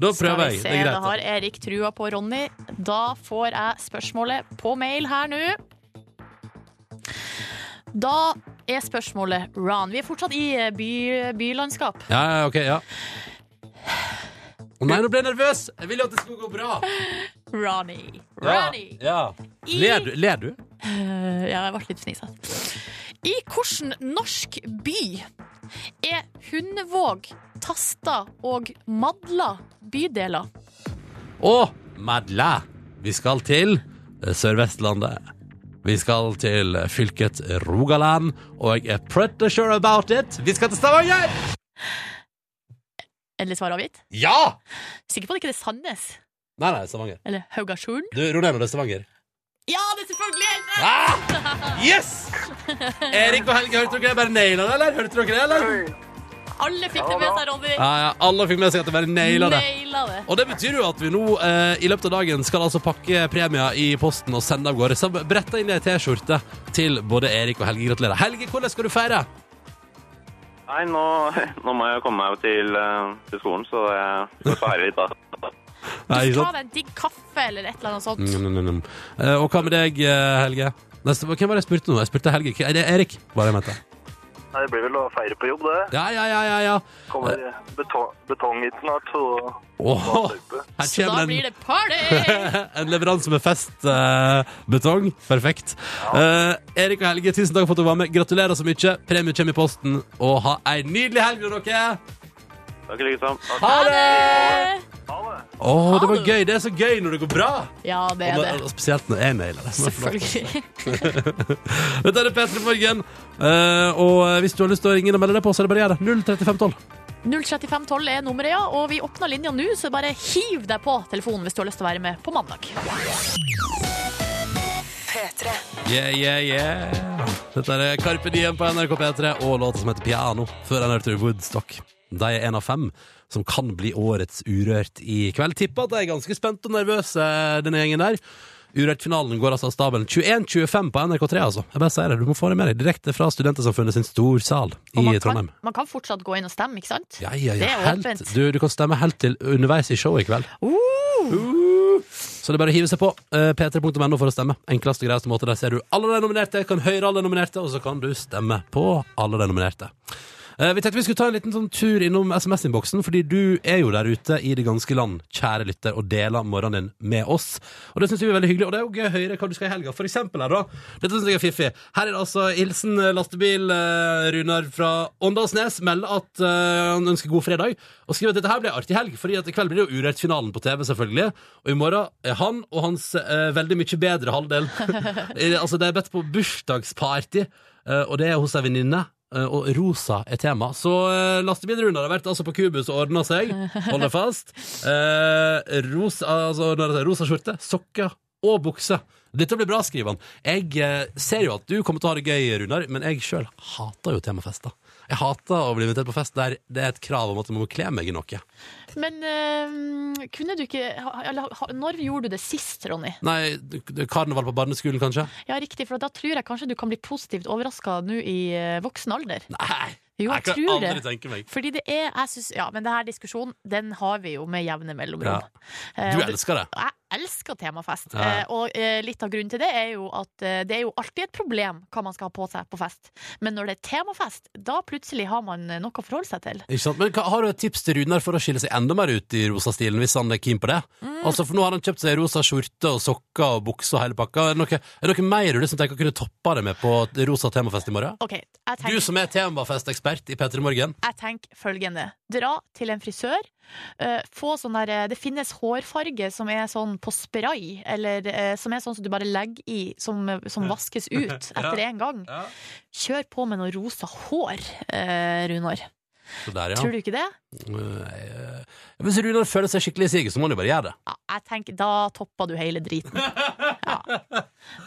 Da prøver jeg. Det er da har Erik trua på Ronny. Da får jeg spørsmålet på mail her nå. Da er spørsmålet Ron. Vi er fortsatt i eh, by, bylandskap. Ja, ja, ok, ja. Å nei, nå ble jeg nervøs! Jeg ville jo at det skulle gå bra. Ronny. Ronny. ja. ja. Ler du? Ler du? Eh, ja, jeg ble litt fnisete. I hvilken norsk by er Hundvåg, Tasta og Madla bydeler? Å, Madla! Vi skal til eh, Sør-Vestlandet. Vi skal til eh, fylket Rogaland, og jeg er pretty sure about it. Vi skal til Stavanger! Endelig svar avgitt? Ja! Sikker på at det ikke er Sandnes? Nei, nei, Stavanger. Eller Haugasjorden? Du, ro ned nå, det er Stavanger. Ja, det er selvfølgelig helt rett! Ah! Yes! Erik og Helge, hørte dere det? bare naila det, eller? Hørte dere det, eller? Alle fikk det med seg, Ronny. Ja, ja, alle fikk med seg at det bare naila det. Naila det. Og det betyr jo at vi nå eh, i løpet av dagen skal altså pakke premier i posten og sende av gårde. Så bretta inn ei T-skjorte til både Erik og Helge. Gratulerer. Helge, hvordan skal du feire? Nei, nå, nå må jeg komme meg til, eh, til skolen, så jeg skal feire litt da. Nei, Du ikke skal ta sant? deg en digg kaffe eller et eller annet sånt. Mm, mm, mm, mm. Eh, Og hva med deg, eh, Helge? Neste, hvem var det jeg spurte nå? Jeg spurte Helge. Er det Erik? Var det jeg mente? Nei, det blir vel å feire på jobb, det. Ja, ja, ja, ja. ja. Kommer betong, betong hit snart, så Åh, her Så da blir det party! en leveranse med festbetong. Perfekt. Eh, Erik og Helge, tusen takk for at du var med. Gratulerer så mye. Premie kommer i posten. Og ha ei nydelig helg, dere. Takk i like måte. Ha det! Eh, Å, det var gøy. Det er så gøy når det går bra. Ja, det er Og, det. og spesielt når jeg mailer det. Selvfølgelig. Dette er P3 Morgen. Eh, og hvis du har lyst til å ringe inn og melde deg på, så er det bare å gjøre det. 03512. 03512 er nummeret, ja. Og vi åpner linja nå, så bare hiv deg på telefonen hvis du har lyst til å være med på mandag. Yeah, yeah, yeah. Dette er Carpe Diem på NRK P3 og låta som heter Piano. Før han hørte Woodstock. De er en av fem som kan bli årets Urørt i kveld. Tipper at de er ganske spente og nervøse, denne gjengen der. Urørt-finalen går altså av stabelen 21.25 på NRK3, altså. Jeg bare sier det, du må få det med deg. Direkte fra Studentersamfunnet sin storsal i man kan, Trondheim. man kan fortsatt gå inn og stemme, ikke sant? Ja, ja, Det er Helt. åpent. Du, du kan stemme helt til underveis i showet i kveld. Uh. Så det er bare å hive seg på uh, p3.no for å stemme. Enkleste og greieste måte. Der ser du alle de nominerte, kan høre alle de nominerte, og så kan du stemme på alle de nominerte. Eh, vi tenkte vi skulle ta en liten sånn tur innom SMS-innboksen, fordi du er jo der ute i det ganske land, kjære lytter, og deler morgenen din med oss. Og det syns vi er veldig hyggelig, og det er jo gøy å høre hva du skal i helga. For eksempel her, da. Dette syns jeg er fiffig. Her er det altså hilsen eh, lastebil eh, Runar fra Åndalsnes melder at eh, han ønsker god fredag, og skriver at dette her blir artig helg, fordi at i kveld blir det jo Urørt-finalen på TV, selvfølgelig. Og i morgen er han og hans eh, veldig mye bedre halvdel Altså, de er bedt på bursdagsparty, og det er hos ei venninne. Eh, Og rosa er tema. Så uh, lastebilrunder har vært altså på Kubus og ordna seg. Hold deg fast. Uh, rosa, altså, sier rosa skjorte, sokker og bukse. Dette blir bra, skriver han. Jeg uh, ser jo at du kommer til å ha det gøy, Runar, men jeg sjøl hater jo temafester. Jeg hater å bli invitert på fest der det er et krav om at jeg må kle meg i noe. Men øh, kunne du ikke eller, Når gjorde du det sist, Ronny? Nei, karneval på barneskolen, kanskje? Ja, riktig, for da tror jeg kanskje du kan bli positivt overraska nå i eh, voksen alder. Nei! Jo, jeg kan tror aldri det. tenke meg. Fordi det er jeg synes, Ja, men denne diskusjonen, den har vi jo med jevne mellomrom. Ja. Du elsker det. Jeg elsker temafest. Ja. Eh, og eh, litt av grunnen til det er jo at eh, det er jo alltid et problem hva man skal ha på seg på fest. Men når det er temafest, da plutselig har man eh, noe å forholde seg til. Ikke sant? Men hva, Har du et tips til Runar for å skille seg enda mer ut i rosa-stilen, hvis han er keen på det? Mm. Altså, For nå har han kjøpt seg rosa skjorte og sokker og bukse og hele pakka. Er det noe, er det noe mer du liksom tenker å kunne toppe det med på rosa temafest i morgen? Okay, jeg Du som er temafestekspert i P3 Morgen. jeg tenker følgende. Dra til en frisør. eh, få sånn der, eh, det finnes hårfarge som er sånn på spray, eller eh, som er sånn som du bare legger i, som, som vaskes ut etter én gang. Kjør på med noe rosa hår, Runar. Så der, ja. Tror du ikke det? Eh, Hvis Runar føler seg skikkelig i siget, så må han jo bare gjøre det. Ja, jeg tenker, Da topper du hele driten.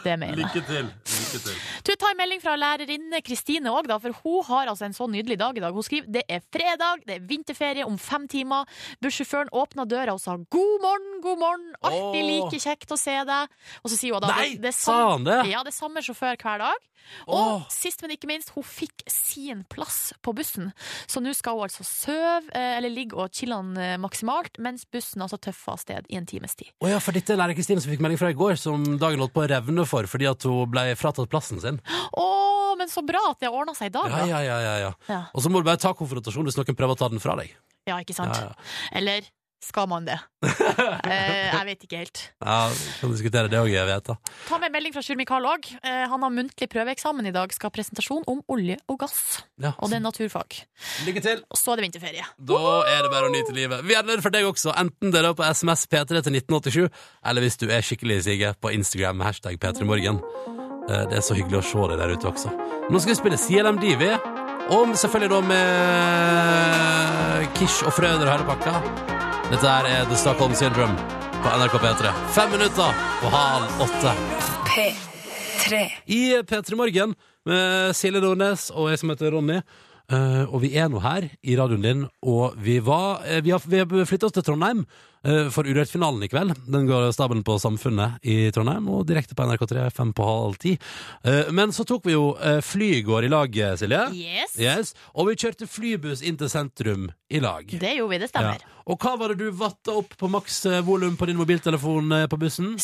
Det mener jeg. til. Lykke til. Du, ta en melding fra lærerinne Kristine òg, for hun har altså en så nydelig dag i dag. Hun skriver det er fredag, det er vinterferie om fem timer. Bussjåføren åpna døra og sa god morgen, god morgen, alltid like kjekt å se deg. Og så sier hun da Nei, det, det sa han det? Ja, det er samme sjåfør hver dag. Og oh. sist, men ikke minst, hun fikk sin plass på bussen. Så nå skal hun altså sove, eh, eller ligge og chille eh, maksimalt, mens bussen altså tøffer av sted i en times tid. Å ja, for dette er lærer Kristine som fikk melding fra i går, som dagen holdt på å revne for fordi at hun ble fratatt plassen sin. Å, men så bra at det har ordna seg i dag, da. ja, ja, ja, ja. Ja. Og så må du bare ta konfrontasjon hvis noen prøver å ta den fra deg. Ja, ikke sant? Ja, ja. Eller skal man det? eh, jeg vet ikke helt. Ja, vi kan diskutere det òg, jeg vet da. Ta med melding fra Sjur Mikael òg. Eh, han har muntlig prøveeksamen i dag. Skal ha presentasjon om olje og gass. Ja, Og det er naturfag. Lykke til! Og så er det vinterferie. Da er det bare å nyte livet. Vi er der for deg også, enten det er på SMS P3 til 1987, eller hvis du er skikkelig sige på Instagram med hashtag P3morgen. Eh, Det er så hyggelig å se deg der ute også. Nå skal vi spille CLM Divi, Og selvfølgelig da med Kish og Frøder og hele pakka. Dette er The Stockholm Syndrome på NRK P3. Fem minutter på halv åtte. P3. I P3 Morgen med Silje Nordnes og jeg som heter Ronny. Eh, og vi er nå her i radioen din, og vi var uh, Vi har, vi har flytta oss til Trondheim uh, for Urørt-finalen i kveld. Den går stabelen på Samfunnet i Trondheim, og direkte på NRK3 fem på halv ti. Men så tok vi jo fly i går i lag, Silje. Yes. Yes, Og vi kjørte flybuss inn til sentrum i lag. Det gjorde vi, det stemmer. Ja. Og hva var det du vatta opp på maks volum på din mobiltelefon på bussen?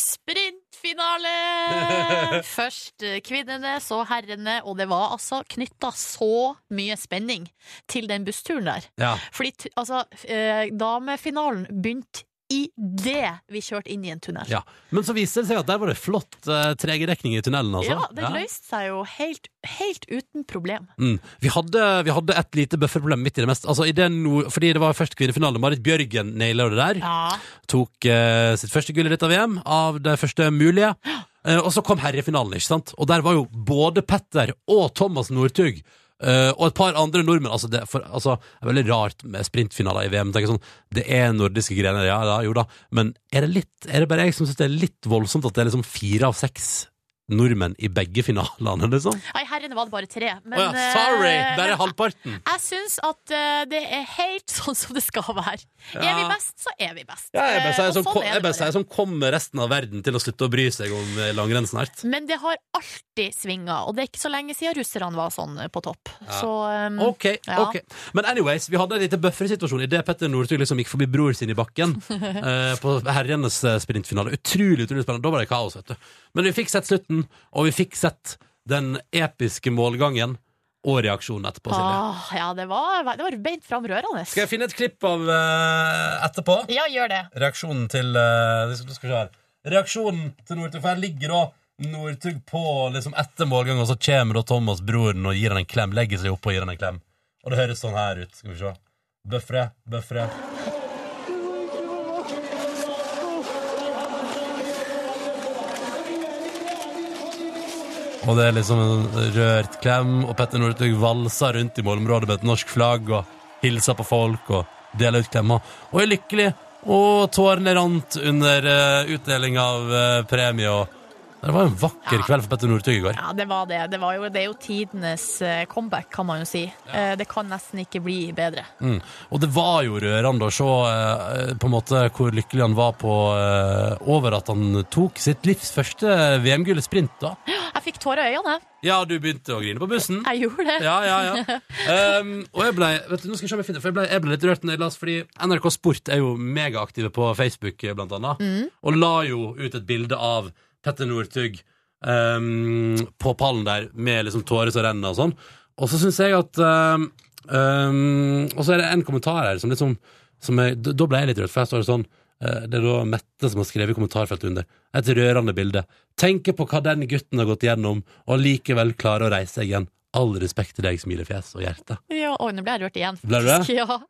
Sprintfinale! Først eh, kvinnene, så herrene, og det var altså knytta så mye spenning til den bussturen der. Ja. Fordi altså, eh, damefinalen begynte i det vi kjørte inn i en tunnel. ja. Men så viste det seg at der var det flott uh, tregedekning i tunnelen, altså. Ja, det løste seg jo helt, helt uten problem. Mm. Vi, hadde, vi hadde et lite bufferproblem midt i det meste. Altså, i det no, fordi det var først kvinnefinale. Marit Bjørgen naila det der. Ja. Tok uh, sitt første gull i dette VM, av det første mulige. Uh, og så kom herrefinalen, ikke sant? Og der var jo både Petter og Thomas Northug eh, og et par andre nordmenn. Altså, det, for, altså, det er veldig rart med sprintfinaler i VM. Sånn, det er nordiske grener, ja da, jo da. Men er det, litt, er det bare jeg som syns det er litt voldsomt at det er liksom fire av seks nordmenn i begge finalene, liksom? Nei, herrene var det bare tre. Men, oh ja, sorry! eh, Bare halvparten. jeg syns at eh, det er helt sånn som det skal være. Er vi best, så er vi best. Ja, jeg bare Eh, sier som, sånn kom, jeg som kommer resten av verden til å slutte å bry seg om eh, langrenn snart. Men det har alltid svinga, og det er ikke så lenge siden russerne var sånn på topp. Så um, Ok, Ja. ok Men anyways, vi hadde en liten buffersituasjon idet Petter Northug liksom gikk forbi bror sin i bakken eh, på herrenes eh, sprintfinale. Utrolig utrolig spennende. Da var det kaos, vet du. Men vi fikk sett slutten, og vi fikk sett den episke målgangen og reaksjonen etterpå, ah, ja, det var, det var beint fram rørende. Skal jeg finne et klipp av uh, etterpå? Ja, gjør det. Reaksjonen til uh, skal, skal se her. Reaksjonen til Northug, for her ligger da Northug på liksom etter målgang, og så kommer da Thomas, broren, og gir han en klem. Legger seg opp og gir han en klem. Og det høres sånn her ut. Skal vi se. Bøffre, bøffre. Og det er liksom en rørt klem, og Petter Northug valser rundt i målområdet med et norsk flagg og hilser på folk og deler ut klemmer. Og er lykkelig, og tårene rant under uh, utdeling av eh, premie. og Det var en vakker Ja. kveld for Petter Northug i går. Ja, det var det. Det, var jo, det er jo tidenes eh, comeback, kan man jo si. Ja. Det kan nesten ikke bli bedre. Mm. Og det var jo rørende å se på en måte hvor lykkelig han var på over at han tok sitt livs første VM-gull da. sprint. da. Jeg fikk tårer i øynene. Ja, du begynte å grine på bussen. Jeg gjorde det. Ja, ja, ja. Um, og jeg ble, vet du, nå skal jeg se om jeg finner, for jeg ble, jeg ble litt rørt når jeg las, fordi NRK Sport er jo megaaktive på Facebook, eh, blant annet, og la jo ut et bilde av Petter Northug um, på pallen der med liksom tårer som renner og sånn. Og så syns jeg at um, Og så er det en kommentar her som liksom som jeg, Da ble jeg litt rørt, for jeg står sånn Det er da Mette som har skrevet i kommentarfeltet under. Et rørende bilde. Tenker på hva den gutten har gått gjennom, og likevel klarer å reise seg igjen. All respekt til deg, smilefjes og hjerte. Ja, og nå ble jeg rørt igjen. Ble du det? Ja,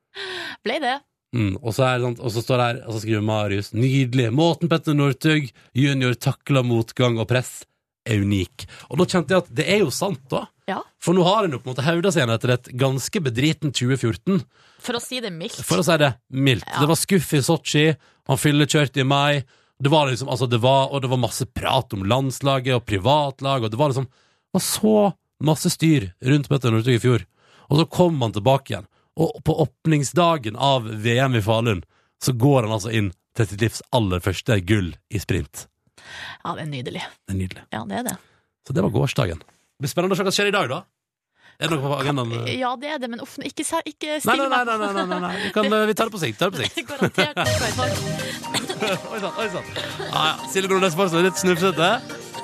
ble det. Mm, og, så er det sånn, og så står det her, og så skriver Marius Nydelig. Måten Petter Northug junior takler motgang og press, er unik. Og da kjente jeg at det er jo sant, da. Ja, For nå har en jo på en måte hevda seg igjen etter et ganske bedriten 2014. For å si det mildt. For å si det mildt. Ja. Det var skuff i Sotsji, han fyllekjørte i mai. Det var liksom, altså det var, og det var masse prat om landslaget og privatlag, og det var liksom det var så masse styr rundt Petter Northug i fjor. Og så kom han tilbake igjen. Og på åpningsdagen av VM i Falun så går han altså inn til sitt livs aller første gull i sprint. Ja, det er nydelig. Det er nydelig. Ja, det er det. Så det var gårsdagen. Det blir spennende å se hva som skjer i dag, da. Er det noe på agendaen? Ja, det er det, men uff, ikke, ikke still nei. nei, nei, nei, nei, nei. Vi, kan, vi tar det på sikt. Tar det på sikt. Garantert. Oi sann, oi sann. Ja, ja. Silje Nordnes fortsatt litt snufsete.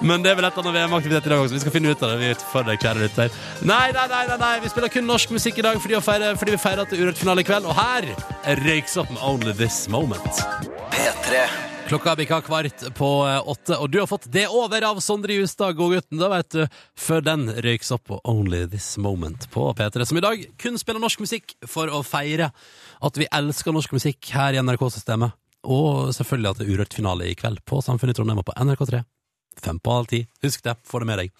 Men det er vel et eller annet VM-aktivitet i dag også. Vi skal finne ut av det. Vi for deg, kjære lytter. Nei, nei, nei, nei, nei, vi spiller kun norsk musikk i dag fordi, feire, fordi vi feirer at det er Urørt-finale i kveld. Og her er Røyks opp med Only This Moment. P3 Klokka bikka kvart på eh, åtte, og du har fått det over av Sondre Justad, godgutten. Da vet du, før den røyks opp på Only This Moment på P3, som i dag kun spiller norsk musikk for å feire at vi elsker norsk musikk her i NRK-systemet. Og selvfølgelig at det er Urørt-finale i kveld på Samfunnet i Trondheim og på NRK3. Fem på halv ti. Husk det, få det med deg.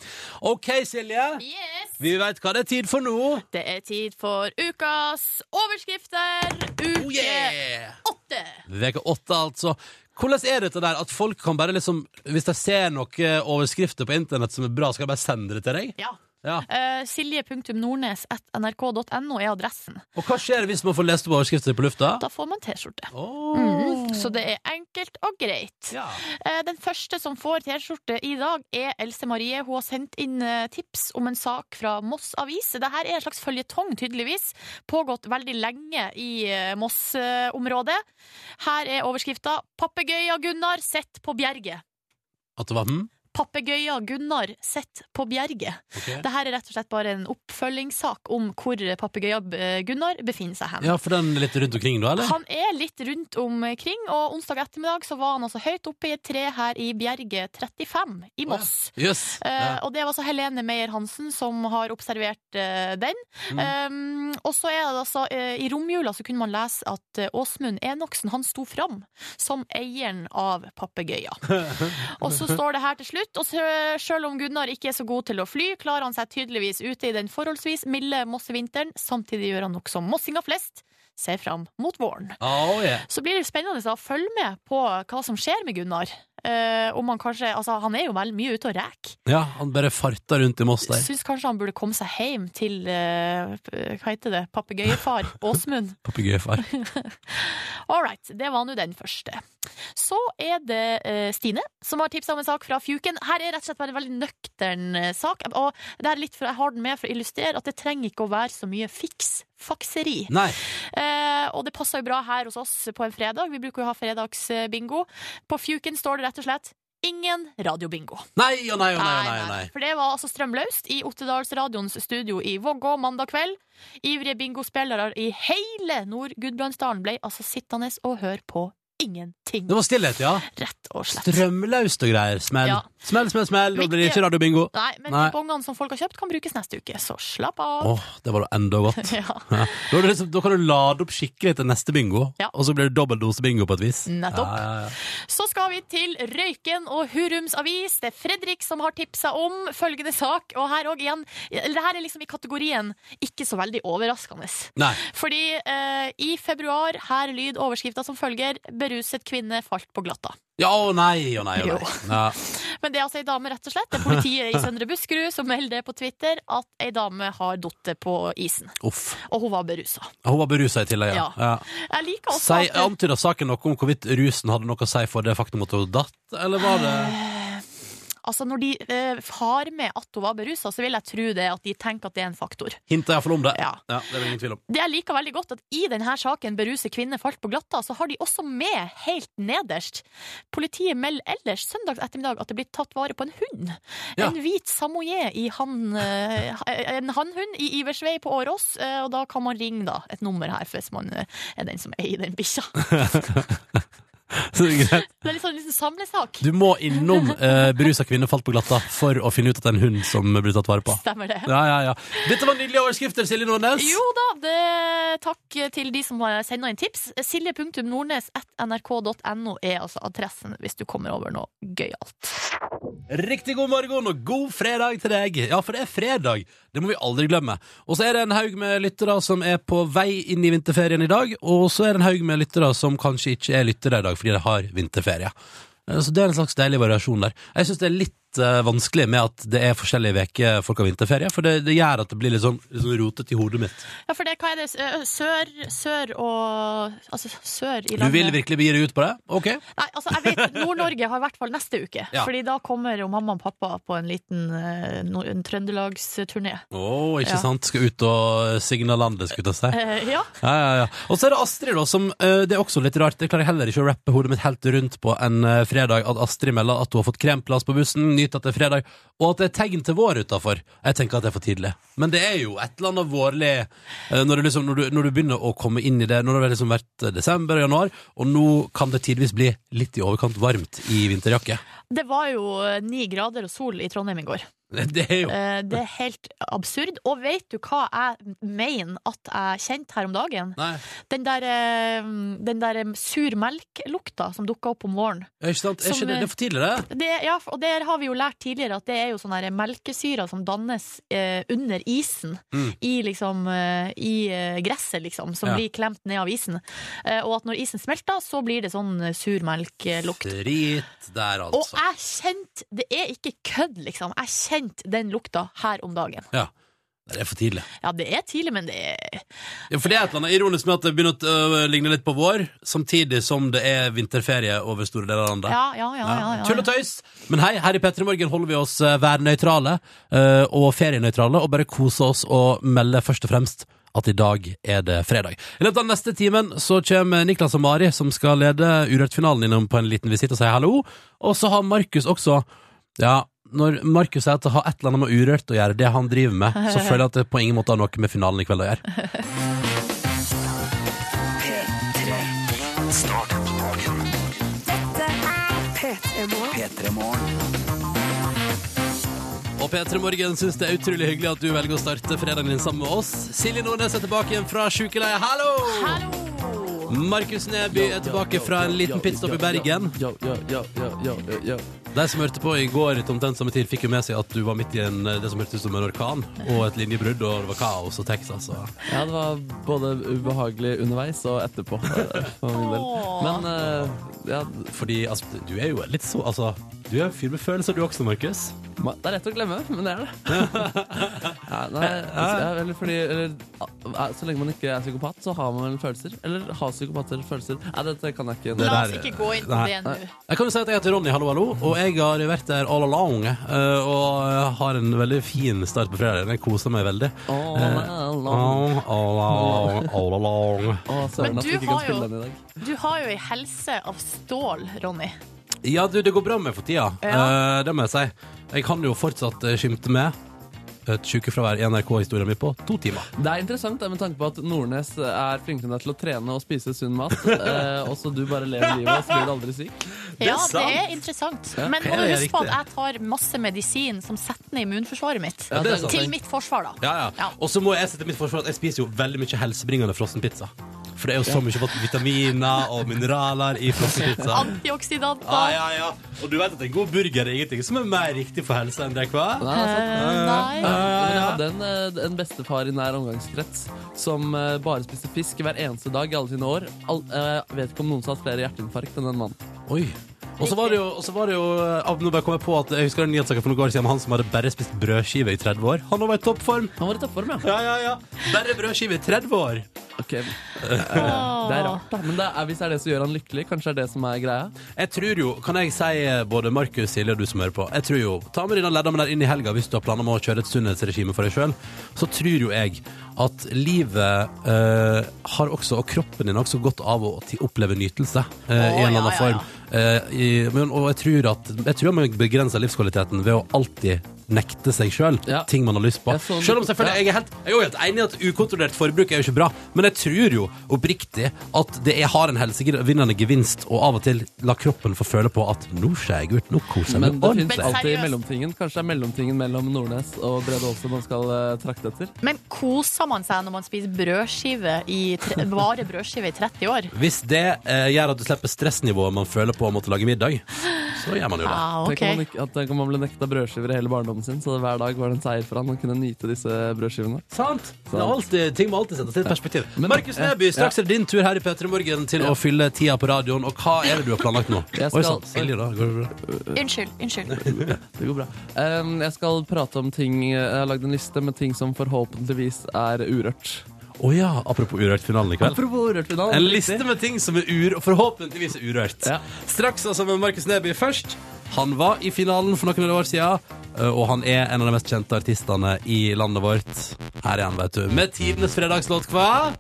OK, Silje. Yes! Vi veit hva det er tid for nå. Det er tid for ukas overskrifter. Uke Oh yeah! åtte. Veke åtte, altså. Hvordan er dette der at folk kan bare liksom Hvis de ser noen overskrifter på internett som er bra, skal de bare sende det til deg? Ja. Ja. Uh, Silje.nordnes.nrk.no er adressen. Og hva skjer hvis man får lest opp overskrifter på lufta? Da får man T-skjorte. Oh. Mm, så det er enkelt og greit. Ja. Uh, Den første som får T-skjorte i dag, er Else Marie. Hun har sendt inn eh, tips om en sak fra Moss Avis. Dette er en slags føljetong, tydeligvis. Pågått veldig lenge i eh, Moss-området. Her er overskrifta 'Papegøya Gunnar sett på Bjerget'. At det var hm? Papegøya Gunnar sett på Bjerget. Ok. Dette er rett og slett bare en oppfølgingssak om hvor papegøya eh, Gunnar befinner seg hen. Ja, for den er litt rundt omkring da, eller? Han er litt rundt omkring, og onsdag ettermiddag så var han altså høyt oppe i et tre her i Bjerget 35 i Moss. Oh, ja. yes. Ja. og det var altså Helene Meyer Hansen som har observert eh, den. Mm. Um, og så er det altså eh, I romjula så kunne man lese at Åsmund Enoksen han sto fram som eieren av papegøya. og så står det her til slutt, og selv om Gunnar ikke er så god til å fly, klarer han seg tydeligvis ute i den forholdsvis milde mossevinteren. Samtidig gjør han nok som mossinger flest, ser fram mot våren. Oh, yeah. Så blir det spennende å følge med på hva som skjer med Gunnar. Eh, om han kanskje Altså, han er jo vel mye ute og reker. Ja, han bare farter rundt i Moss der. Syns kanskje han burde komme seg hjem til uh, Hva heter det? Papegøyefar Åsmund. Papegøyefar. All right, det var nå den første. Så er det uh, Stine som har tipsa om en sak fra Fjuken. Her er rett og slett bare en veldig nøktern sak. Og det er litt for, jeg har den med for å illustrere at det trenger ikke å være så mye fiks. Fakseri. Eh, og det passer jo bra her hos oss på en fredag. Vi bruker jo å ha fredagsbingo. På Fjuken står det rett og slett ingen radiobingo. Nei og nei og nei. nei, nei, nei. For det var altså strømløst i Ottedalsradioens studio i Vågå mandag kveld. Ivrige bingospillere i hele Nord-Gudbrandsdalen ble altså sittende og høre på ingenting. Det var stillhet, ja. Rett og slett. Strømløst og greier. Smell. Ja. Smell, smell, smell. Nå blir det ikke radiobingo. Nei, men Nei. de bongene som folk har kjøpt, kan brukes neste uke, så slapp av. Åh, det var da enda godt. Ja, Ja. Da, liksom, da kan du lade opp skikkelig til neste bingo, Ja. og så blir det dobbeltdose-bingo på et vis. Nettopp. Ja, ja, ja. Så skal vi til Røyken og Hurums avis. Det er Fredrik som har tipsa om følgende sak. Og her òg igjen eller Det her er liksom i kategorien ikke så veldig overraskende. Nei. Fordi eh, i februar, her lyd overskrifta som følger 'Beruset kvinne falt på glatta'. Ja, å nei, å nei, å nei. Ja. Men det er altså ei dame, rett og slett. Det er politiet i Søndre Buskerud som melder på Twitter at ei dame har datt på isen. Uff. Og hun var berusa. Hun var berusa i tillegg, ja. Ja. Jeg liker også Si, at Antyder saken noe om hvorvidt rusen hadde noe å si for det faktum at hun datt, eller var det Altså Når de eh, har med at hun var berusa, så vil jeg tro det at de tenker at det er en faktor. Hinter iallfall om det. Ja. Ja, det er det ingen tvil om. Det jeg liker veldig godt, at i denne saken Beruse kvinne falt på glatta, så har de også med helt nederst Politiet melder ellers søndag ettermiddag at det blir tatt vare på en hund. Ja. En hvit samoyed i han, eh, en hannhund i Iversvei på Årås, eh, og da kan man ringe da et nummer her hvis man eh, er den som eier den bikkja. Så det er greit. Det er litt sånn en liten samlesak. Du må innom eh, berusa kvinne falt på glatta for å finne ut at det er en hund som blir tatt vare på. Stemmer det? Ja, ja, ja. Dette var nydelige overskrifter, Silje Nordnes. Jo da, det, takk til de som har senda inn tips. Silje.nordnes.nrk.no er altså adressen hvis du kommer over noe gøyalt. Riktig god morgen og god fredag til deg. Ja, for det er fredag. Det må vi aldri glemme. Og så er det en haug med lyttere som er på vei inn i vinterferien i dag. Og så er det en haug med lyttere som kanskje ikke er lyttere i dag fordi de har vinterferie. Eh, Så det er en slags deilig variasjon der. Jeg syns det er litt eh, vanskelig med at det er forskjellige uker folk har vinterferie, for det, det gjør at det blir litt sånn, litt sånn rotete i hodet mitt. Ja, for det, hva er det? Sør, sør og Altså sør i Du landet. vil virkelig begi deg ut på det? Ok. Nei, altså jeg vet Nord-Norge har i hvert fall neste uke. Ja. Fordi da kommer jo mamma og pappa på en liten eh, no- en trøndelagsturné. Å, ikke Ja. sant? Skal ut og signe landet, skulle jeg til å si. Eh, ja. Ja, ja, ja. Og så er det Astrid, da, som eh, Det er også litt rart. Det klarer jeg heller ikke å rappe hodet mitt helt rundt på en eh, fredag. At Astrid melder at hun har fått kremplass på bussen, nyter at det er fredag, og at det er tegn til vår utafor. Jeg tenker at det er for tidlig. Men det er jo et eller annet vårlig eh, når, liksom, når, du, når du begynner å komme inn i det. Når det har liksom vært eh, desember og januar, og nå kan det tidvis bli litt i overkant varmt i vinterjakke. Det var jo eh, ni grader og sol i Trondheim i går. Det er jo Eh, Det er helt absurd. Og vet du hva jeg mener at jeg kjente her om dagen? Nei, Den der, eh, den der sur melk-lukta som dukka opp om våren. ikke sant? Er ikke det, det er for tidlig, det? Det, ja, og det har vi jo lært tidligere, at det er jo sånne melkesyrer som dannes eh, under isen. Mm. I, liksom, eh, i gresset, liksom, som Ja. blir klemt ned av isen. Eh, og at når isen smelter, så blir det sånn surmelklukt. sur melklukt. Drit der, Og altså. jeg kjente Det er ikke kødd, liksom. Jeg kjente den lukta her om dagen. Ja. Det er for tidlig. Ja, det er tidlig, men det er Ja, for det er et eller annet ironisk med at det begynner å øh, ligne litt på vår, samtidig som det er vinterferie over store deler av landet. Ja, ja, ja. ja, ja, Tull og tøys! Men hei, her i P3 Morgen holder vi oss eh, værnøytrale eh, og ferienøytrale og bare koser oss og melder først og fremst at i dag er det fredag. I løpet av neste timen så kommer Niklas og Mari, som skal lede Urørt-finalen, innom på en liten visitt og si hallo. Og så har Markus også Ja, når Markus sier at det har et eller annet med Urørt å gjøre, det han driver med, så føler jeg at det på ingen måte har noe med finalen i kveld å gjøre. Og P3 Morgen syns det er utrolig hyggelig at du velger å starte fredagen din sammen med oss. Silje Nordnes er tilbake igjen fra sjukeleie. Hallo! Hallo! Markus Neby er tilbake fra en liten pitstop i Bergen. Ja, ja, ja, ja, ja, ja. De som hørte på i går til omtrent samme tid, fikk jo med seg at du var midt i en, det som hørtes ut som en orkan, og et linjebrudd, og det var kaos og Texas. Og... Ja, det var både ubehagelig underveis og etterpå. eh, For min del. Men eh, ja, Fordi altså, du er jo litt så Altså, du er en fyr med følelser, du også, Markus. det er lett å glemme, men det er det. ja, nei, eller fordi eller, eh, Så lenge man ikke er psykopat, så har man vel følelser. Eller har psykopater følelser? Nei, dette kan jeg ikke. Det La oss ikke gå inn på det nå. Jeg kan jo si at jeg heter Ronny, hallo, hallo, og jeg har vært der all along, eh, og har en veldig fin start på fredag. Jeg koser meg veldig. All along. All along. All along, all along. Å, søren Men du har jo-. Du har jo ei helse av stål, Ronny. Ja, du, det går bra med for tida. Ja. Eh, det må jeg si. Jeg kan jo fortsatt eh, skimte med et sykefravær i NRK-historien min på to timer. Det er interessant det, med tanke på at Nordnes er flinkere enn deg til å trene og spise sunn mat, eh, og så du bare lever livet og så blir du aldri syk. er Ja, det sant. er interessant. Ja. Men må du det er huske på at jeg tar masse medisin som setter ned immunforsvaret mitt. Ja, det er sant. Til mitt forsvar, da. Ja, ja. Ja. Og så må jeg sette mitt forsvar at jeg spiser jo veldig mye helsebringende frossenpizza. For det er jo så mye vitaminer og mineraler i frossenpizza. Antioksidanter. Ah, ja, ja. Og du vet at en god burger er ingenting som er mer riktig for helsa enn det, hva? Nei, altså, Eh, nei. Men jeg hadde en, eh, en bestefar i nær omgangskrets som eh, bare spiste fisk hver eneste dag i alle sine år. All, eh, jeg vet ikke om noen som har hatt flere hjerteinfarkt enn den mannen. Oi. Og så var det jo, og så var det jo eh, Nå bare kom jeg på at Jeg husker en nyhetssak for noen år siden om han som hadde bare spist brødskive i 30 år. Han var i toppform. Han var i toppform, ja. Ja, ja, ja. Bare brødskive i 30 år. Ok, Det er rart, da. Men det er, hvis det er det som gjør han lykkelig, kanskje det er det som er greia? Jeg tror jo, kan jeg si eh, både Markus, Silje og du som hører på Jeg tror jo, Ta med denne leddommen der inn i helga hvis du har planer om å kjøre et sunnhetsregime for deg sjøl. Så tror jo jeg at livet eh, har også, og kroppen din har også godt av å ti- oppleve nytelse eh, i en eller ja, annen ja, form. Eh, i, men, og jeg tror at Jeg tror man begrenser livskvaliteten ved å alltid nekte seg sjøl Ja. ting man har lyst på. Jeg så- Selv om selvfølgelig jeg er helt, jeg er jo helt enig i at ukontrollert forbruk er jo ikke bra, men jeg tror jo oppriktig at det er, har en helsevinnende gevinst å av og til la kroppen få føle på at nå skjer jeg ut, nå koser jeg Men meg det fins ordentlig. Men alltid i mellomtingen. Kanskje det er mellomtingen mellom Nordnes og Brede Aase man skal uh, trakte etter? Men koser man seg når man spiser brødskive i tre, bare brødskive i 30 år? Hvis det uh, gjør at du slipper stressnivået man føler på å måtte lage middag, så gjør man jo det. Ah, Tenk om man, at tenk om man ble nekta brødskiver i hele barndommen sin, så hver dag var det en seier for han å kunne nyte disse brødskivene. Sant? Det er alltid, ting må alltid settes i et perspektiv. Men- Markus Neby, straks er det din tur her i P3 Morgen til å fylle tida på radioen. Og hva er det du har planlagt nå? Jeg Oi sann, Silje, da. Går det bra? Unnskyld. unnskyld. Det går bra. Um, jeg skal prate om ting Jeg har lagd en liste med ting som forhåpentligvis er urørt. Å ja, apropos Urørt-finalen i kveld. Apropos Urørt-finalen En liste med ting som er ur, forhåpentligvis er urørt. Ja. Straks altså med Markus Neby først. Han var i finalen for noen år siden, og han er en av de mest kjente artistene i landet vårt. Her er han, vet du. Med tidenes fredagslåt, hva?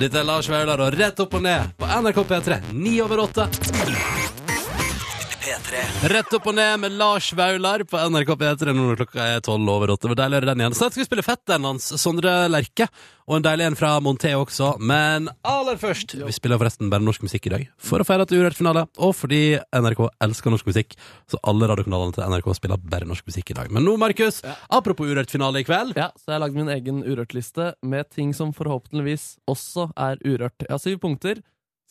Dette er Lars Vaular og Rett opp og ned på NRK P3. Ni over åtte. Rett opp og ned med Lars Vaular på NRK P3 når klokka er tolv over åtte. Deilig å høre den igjen. Snart skal vi spille fetteren hans, Sondre Lerche, og en deilig en fra Monté også. Men aller først Vi spiller forresten bare norsk musikk i dag, for å feire at det er Urørt-finale, og fordi NRK elsker norsk musikk, så alle radiokanalene til NRK spiller bare norsk musikk i dag. Men nå, Markus, apropos Urørt-finale i kveld. Ja, så jeg har lagd min egen urørt-liste med ting som forhåpentligvis også er urørt. Jeg har syv punkter.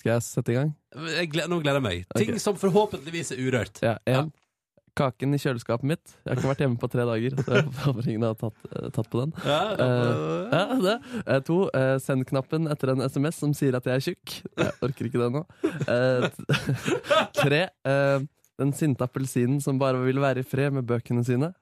Skal jeg sette i gang? Jeg gleder, nå gleder jeg meg. Ting som forhåpentligvis er urørt. Ja, en. Kaken i kjøleskapet mitt. Jeg har ikke vært hjemme på tre dager, så jeg håper ingen har tatt, eh, tatt på den. Ja, det. Eh, to, Uh, send-knappen etter en SMS som sier at jeg er tjukk. Jeg orker ikke det nå. Tre, den sinte appelsinen som bare vil være i fred med bøkene sine.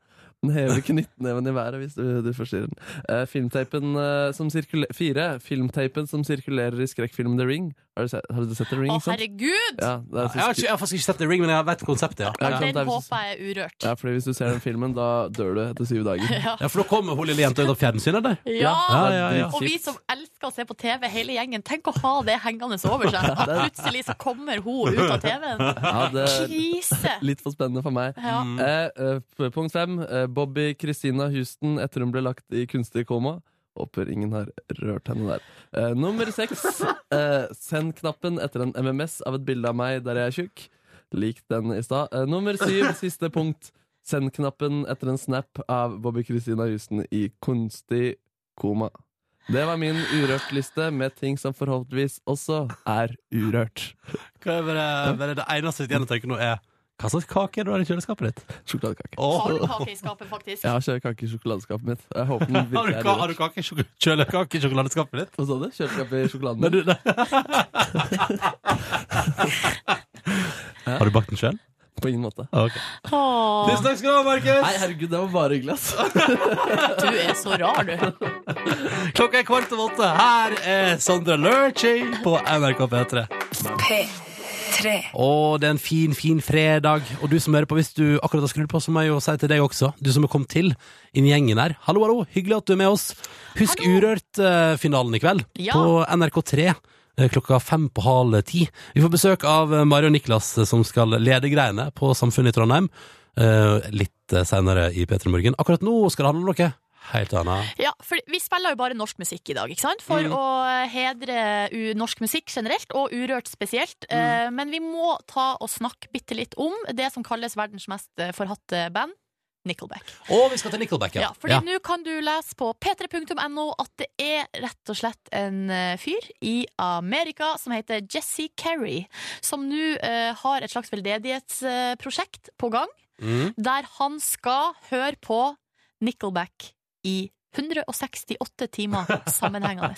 Den hever knyttneven i været hvis du, du forstyrrer den. Uh, filmteipen uh, som Fire. Filmteipen som sirkulerer i skrekkfilmen The Ring. Har du sett, har du sett The Ring? Å, herregud! Ja, det er så Jeg har, ikke, jeg har faktisk ikke sett The Ring, men jeg vet konseptet, ja. Ja, Den er håper jeg er urørt. Ja, fordi hvis du ser den filmen, da dør du etter syv dager. Ja. Ja, For da kommer hun lille jenta ut av fjernsynet, eller? Ja! Ja, ja, ja. Og vi som elsker å se på TV, hele gjengen, tenk å ha det hengende over seg. At plutselig så kommer hun ut av TV-en. Ja, det Krise! Litt for spennende for meg. Ja. Eh, eh, punkt fem. Eh, Bobby Christina Houston etter hun ble lagt i kunstig koma. Håper ingen har rørt henne der. Uh, nummer seks. Uh, send knappen etter en MMS av et bilde av meg der jeg er tjukk. Lik den i stad. Uh, nummer syv, siste punkt. Send knappen etter en snap av Bobby Christina Houston i kunstig koma. Det var min urørt-liste med ting som forhåpentligvis også er urørt. Hva er bare det eneste jeg tenker nå, er hva slags kake er det du har i kjøleskapet ditt? Sjokoladekake. Oh. Har du kake i skapet, faktisk? Jeg har kake i sjokoladeskapet mitt. Jeg håper den Har du, ka- har du kake i kjølekake i sjokoladeskapet ditt? Hva sa du? Kjøleskapet i sjokoladen? Min? har du bakt den sjøl? På ingen måte. Ok. Åh, Tusen takk skal du ha, Markus! Nei, herregud, det var bare hyggelig, ass. du er så rar, du. Klokka er kvart over åtte. Her er Sondre Lurchy på NRK P3. Og det er en fin, fin fredag. Og du som hører på, hvis du akkurat har skrudd på, så må jeg jo si til deg også, du som er kommet til inn i gjengen her. Hallo, hallo, hyggelig at du er med oss. Husk Urørt-finalen i kveld Ja. på NRK3. eh, Klokka fem på halv ti. Vi får besøk av eh, Mari og Niklas, eh, som skal lede greiene på Samfunnet i Trondheim. eh, Litt seinere senere i P3 Morgen. Akkurat nå skal det handle om noe helt annet. Ja, for vi spiller jo bare norsk musikk i dag, ikke sant? For Mm. å hedre norsk musikk generelt, og Urørt spesielt. Mm. Eh, men vi må ta og snakke bitte litt om det som kalles verdens mest forhatte band. Nickelback. Og vi skal til Nickelback, Ja, fordi nå kan du lese på p3.no at det er rett og slett en eh, fyr i Amerika som heter Jesse Carey, som nå uh, har et slags veldedighetsprosjekt på gang, Mm. der han skal høre på Nickelback i 168 timer sammenhengende.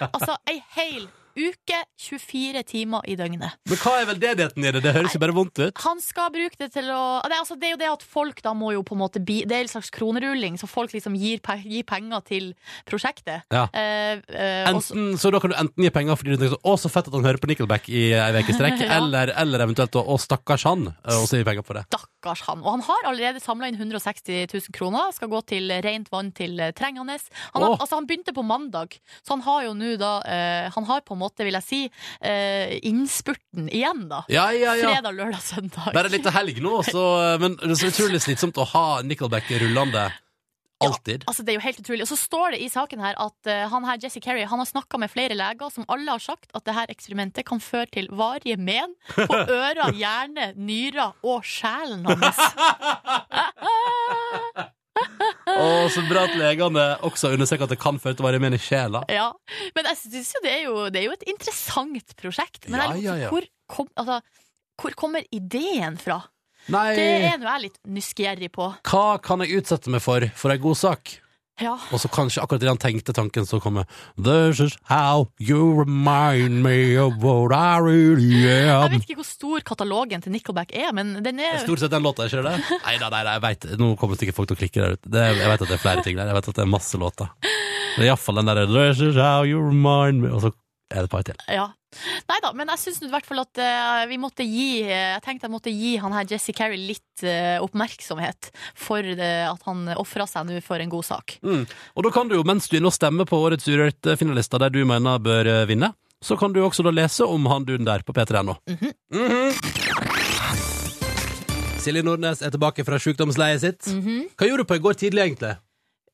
Altså ei hel uke, 24 timer i døgnet. Men hva er veldedigheten i det? Det høres jo bare vondt ut. Han skal bruke det til å det, altså, det er jo det at folk da må jo på en måte bi, Det er en slags kronerulling, så folk liksom gir, pe gir penger til prosjektet. Ja. Eh, eh, Enten, så da kan du enten gi penger fordi du tenker sånn, å, så fett at han hører på Nickelback i ei uke i strekk, Ja. eller, eller eventuelt å, stakkars han, eh, og så gi penger på det. Stakkars han. Og han har allerede samla inn 160 000 kroner. Skal gå til rent vann til eh, trengende. Han, har, altså, han begynte på mandag, så han har jo nå da eh, Han har på en måte, vil jeg si, eh, innspurten igjen, da. Ja, ja, ja. Fredag, lørdag, søndag. Bare litt helg nå, så, men det er så utrolig slitsomt å ha Nickelback rullende alltid. Altså, det er jo helt utrolig. Og så står det i saken her at uh, han her, Jesse Carey han har snakka med flere leger som alle har sagt at det her eksperimentet kan føre til varige men på ører, hjerne, nyrer og sjelen hans. Og så bra at legene også understreker at det kan føre til med i sjela. Ja, Men jeg synes jo det er jo, det er jo et interessant prosjekt. Men Ja, jeg, ja, ja. Hvor, kom, altså, hvor kommer ideen fra? Nei, Det er nå jeg litt nysgjerrig på. hva kan jeg utsette meg for for ei god sak? Ja. Og så kanskje akkurat idet han tenkte tanken så kommer This is how you remind me of what I really am. Jeg vet ikke hvor stor katalogen til Nickelback er, men den er Stort sett den låta, ikke det? Nei da, nei, jeg vet, nå kommer sikkert folk til å klikke der ute. Jeg vet at det er flere ting der. Jeg vet at det er masse låter. Det er iallfall den derre This is how you remind me Og så er det et par til. Ja. Nei da, men jeg syns i hvert fall at uh, vi måtte gi Jeg tenkte jeg måtte gi han her Jesse Carey litt uh, oppmerksomhet for at han ofra seg nå for en god sak. Mm. Og da kan du jo, mens du er inne og stemmer på årets Urørt-finalister der du mener bør eh, vinne, så kan du også da lese om han duden der på p3.no. Mhm. Silje Nordnes er tilbake fra sjukdomsleiet sitt. -hmm. Hva gjorde du på i går tidlig, egentlig?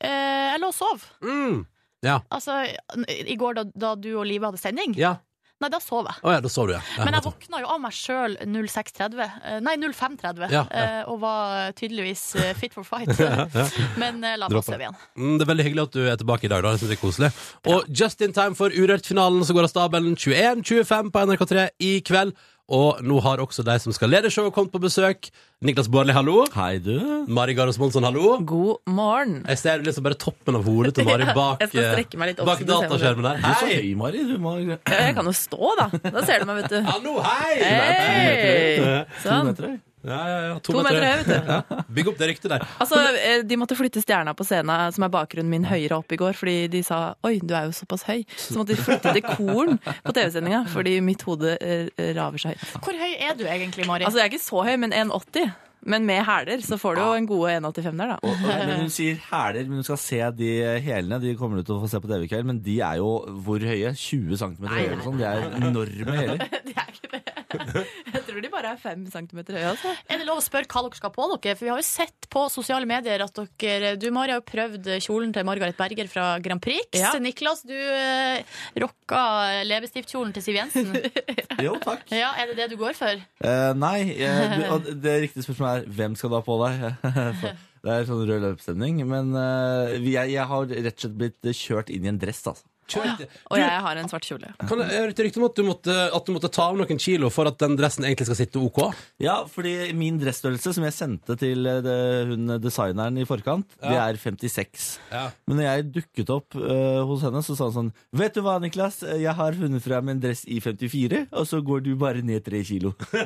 Jeg lå og sov. Mm. Ja. Altså, i går da, da du og Live hadde sending. ja. Nei, da sov jeg. Oh, ja, da sov du, ja. ja Men jeg våkna jo av meg sjøl 06.30, eh, nei 05.30, Ja, eh, og var tydeligvis eh, fit for fight. Men la meg sove igjen. Mm, det er veldig hyggelig at du er tilbake i dag. Da. Det synes jeg er koselig. Og just in time for Urørt-finalen så går av stabelen 21.25 på NRK3 i kveld. Og nå har også de som skal lede showet, kommet på besøk. Niklas Baarli, hallo. Hei, du. Mari Garos Monsson, hallo. God morgen. Jeg ser liksom bare toppen av hodet til Mari bak, Jeg skal strekke meg litt opp, bak så du ser meg dataskjermen der. Du er så Hei! høy, Mari. Du må Jeg kan jo stå, da. Da ser du meg, vet du. Hallo, hei! Hei! to Sånn. Ja, ja, ja. To, To meter høy, vet du. Ja. Bygg opp det ryktet der. Altså, eh, De måtte flytte stjerna på scenen, som er bakgrunnen min, høyere opp i går. Fordi de sa 'oi, du er jo såpass høy'. Så måtte de flytte dekoren på TV-sendinga, fordi mitt hode eh, raver så høyt. Hvor høy er du egentlig, Mari? Altså, jeg er ikke så høy, men 1,80. Men med hæler så får du jo en god 1,85 der, da. Og, men hun sier hæler, men hun skal se de hælene. De kommer du til å få se på TV i kveld, men de er jo hvor høye? 20 cm høye eller sånn. De er enorme hæler. Jeg tror de bare er 5 cm høye, altså. Er det lov å spørre hva dere skal på dere? For vi har jo sett på sosiale medier at dere Du, Mari, har jo prøvd kjolen til Margaret Berger fra Grand Prix. Ja. Niklas, du eh, rocka leppestiftkjolen til Siv Jensen. Jo, takk. Ja, Er det det du går for? Eh, nei, eh, du, og det riktige spørsmålet er hvem skal da på deg? Det er sånn rød løpestemning. Men eh, jeg, jeg har rett og slett blitt kjørt inn i en dress, altså. Og jeg har en svart kjole. Kan jeg høre et rykte om at du, måtte, at du måtte ta av noen kilo for at den dressen egentlig skal sitte OK? Ja, fordi min dressstørrelse som jeg sendte til eh, det, hun designeren i forkant, det er 56. Ja. Men når jeg dukket opp uh, hos henne, så sa hun sånn Vet du hva, Niklas? Jeg har funnet frem en dress i 54, og så går du bare ned tre kilo.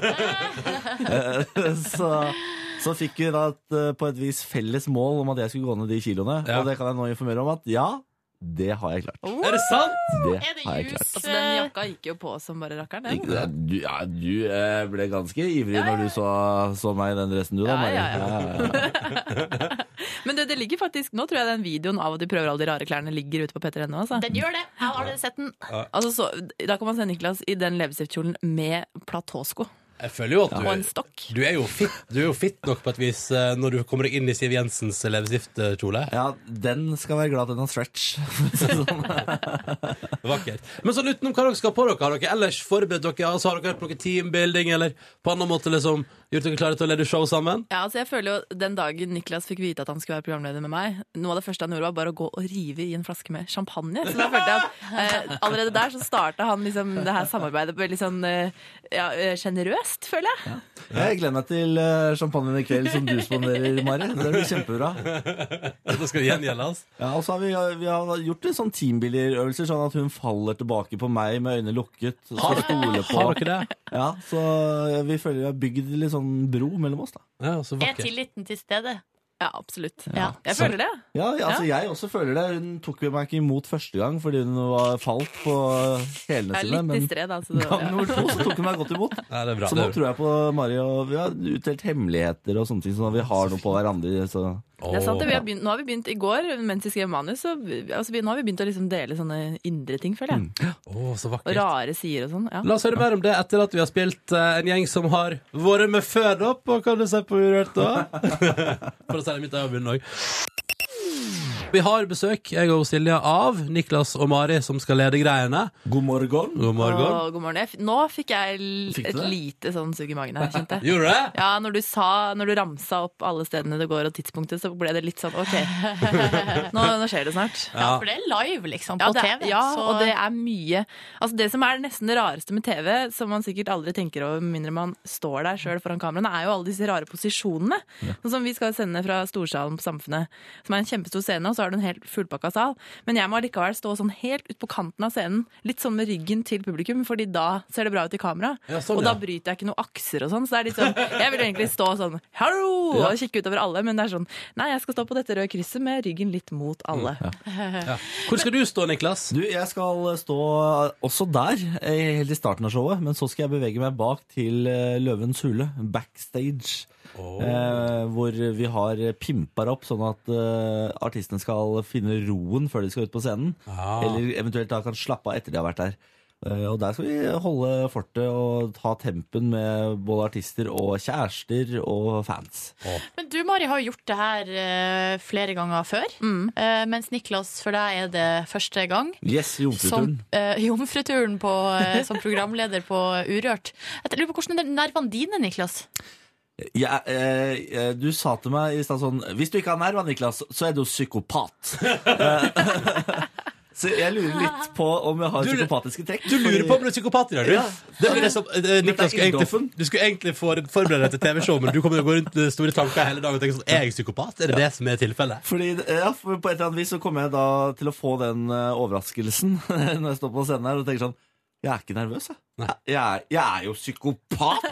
Eh, så, så fikk vi da et, eh, på et vis felles mål om at jeg skulle gå ned de kiloene. Ja. Og det kan jeg nå informere om at ja, det har jeg klart. Er det sant? Det Er det har jeg jus? klart. Altså, Den jakka gikk jo på som bare rakkeren. Ikke- den. Du, ja, du eh, ble ganske ivrig når du så, så meg i den dressen, du da, Ja, ja, ja. Ja, ja, ja. Men det, det ligger faktisk Nå tror jeg den videoen av at de prøver alle de rare klærne, ligger ute på P3.no. Altså. Den gjør det. Jeg har allerede sett den. Altså, så, da kan man se Niklas i den leppestiftkjolen med platåsko Jeg føler jo at og en du, stokk. du, er jo fit, du er jo fit nok på et vis eh, når du kommer deg inn i Siv Jensens leppestiftkjole. Ja, den skal være glad at den har stretch. for å si det sånn. Vakkert. Men sånn utenom hva dere skal på dere, har dere ellers forberedt dere? Altså, har dere hørt noe teambuilding, eller på annen måte liksom gjort dere klare til å lede show sammen? Ja, altså jeg føler jo Den dagen Niklas fikk vite at han skulle være programleder med meg, noe av det første han gjorde, var bare å gå og rive i en flaske med champagne. Så da følte jeg at eh, allerede der så starta han liksom det her samarbeidet veldig sånn eh, ja, eh, sjenerøst, føler jeg. Jeg gleder meg til uh, champagnen i kveld som du spanderer, Mari. Det blir kjempebra. Da skal gjengjeldes. Ja, og så har vi, vi har gjort en sånn teambuilderøvelser, sånn at hun faller tilbake på meg med øynene lukket. og Skal stole på. Har dere det? Ja, så vi føler vi har bygd litt sånn bro mellom oss, da. Ja, så Er tilliten til stede? Ja, absolutt. Ja. Jeg føler det. Ja, ja, altså Jeg også føler det. Hun tok meg ikke imot første gang fordi hun var falt på hælene sine. litt Men distré, da. Så det, gang nummer to så tok hun meg godt imot. Ja, det er bra. Så Det nå er tror jeg på Mari, og vi har utdelt hemmeligheter og sånne ting, sånn at vi har noe på hverandre. Så Det er sant, det. Vi har begynt, nå har vi begynt i går, mens vi skrev manus, så altså, vi, nå har vi begynt å liksom dele sånne indre ting, føler jeg. Å, så Og vakkert. rare sider og sånn. Ja. La oss høre mer om det etter at vi har spilt uh, en gjeng som har vært med før da, på Kan du se på Urørt da? For å si det mitt munnen òg. Vi har besøk, jeg og Silja, av Niklas og Mari, som skal lede greiene. god morgen. God morgen. Å, god morgen. Nå fikk jeg Fikk et lite sånn sug i magen her, kjente jeg. Gjorde det? Ja, når du sa, når du ramsa opp alle stedene det går og tidspunktet, så ble det litt sånn OK, nå, nå skjer det snart. Ja, for det er live, liksom, Ja, på det, er- TV. ja så og det er mye Altså Det som er nesten det rareste med TV, som man sikkert aldri tenker over med mindre man står der sjøl foran kameraene, er jo alle disse rare posisjonene. Sånn som Vi skal sende fra Storsalen på Samfunnet, som er en kjempestor scene, og så har du en helt fullpakka sal. Men jeg må allikevel stå sånn helt ut på kanten av scenen, litt sånn med ryggen til publikum, fordi da ser det bra ut i kamera. Ja, sånn, og da bryter jeg ikke noen akser og sånn. Så det er litt sånn Jeg vil egentlig stå sånn hallo! og kikke utover alle, men det er sånn Nei, jeg skal stå på dette røde krysset med ryggen litt mot alle. Hvor skal du stå, Niklas? Du, jeg skal stå også der, eh, helt i starten av showet, men så skal jeg bevege meg bak til eh, Løvens hule, backstage. Eh, hvor vi har pimpa opp sånn at eh, artistene skal finne roen før de skal ut på scenen. Ah. Eller eventuelt da kan slappe av etter de har vært der. Eh, og der skal vi holde fortet og ta tempen med både artister og kjærester og fans. Men du, Mari, har jo gjort det her eh, flere ganger før. Eh, mens Niklas, for deg er det første gang. Yes, Som jomfruturen. eh, jomfruturen på, eh, som programleder på Urørt. Jeg lurer på Hvordan er nervene dine, Niklas? Ja, eh, eh, du sa til meg i stad sånn Hvis du ikke har nerver, Niklas, så er du psykopat. Eh, så jeg lurer litt på om jeg har Du- psykopatiske trekk. Du lurer på om du er psykopat i dag, du? Ja. Det blir liksom, eh, Niklas skulle egentlig, du skulle egentlig for, forberede deg til TV-show, men du kommer til å gå rundt med store tanker hele dagen og tenke sånn Er jeg psykopat? Er det det som er tilfellet? Fordi, ja, for På et eller annet vis så kommer jeg da til å få den eh, overraskelsen når jeg står på scenen her og tenker sånn Jeg er ikke nervøs, jeg. Jeg er, jeg er jo psykopat!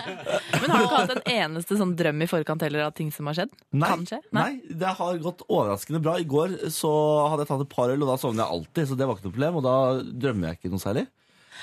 Men har du ikke hatt en eneste sånn drøm i forkant heller av ting som har skjedd? Nei, Kan skje? nei, det har gått overraskende bra. I går så hadde jeg tatt et par øl, og da sovner jeg alltid. Så det var ikke noe problem, og da drømmer jeg ikke noe særlig.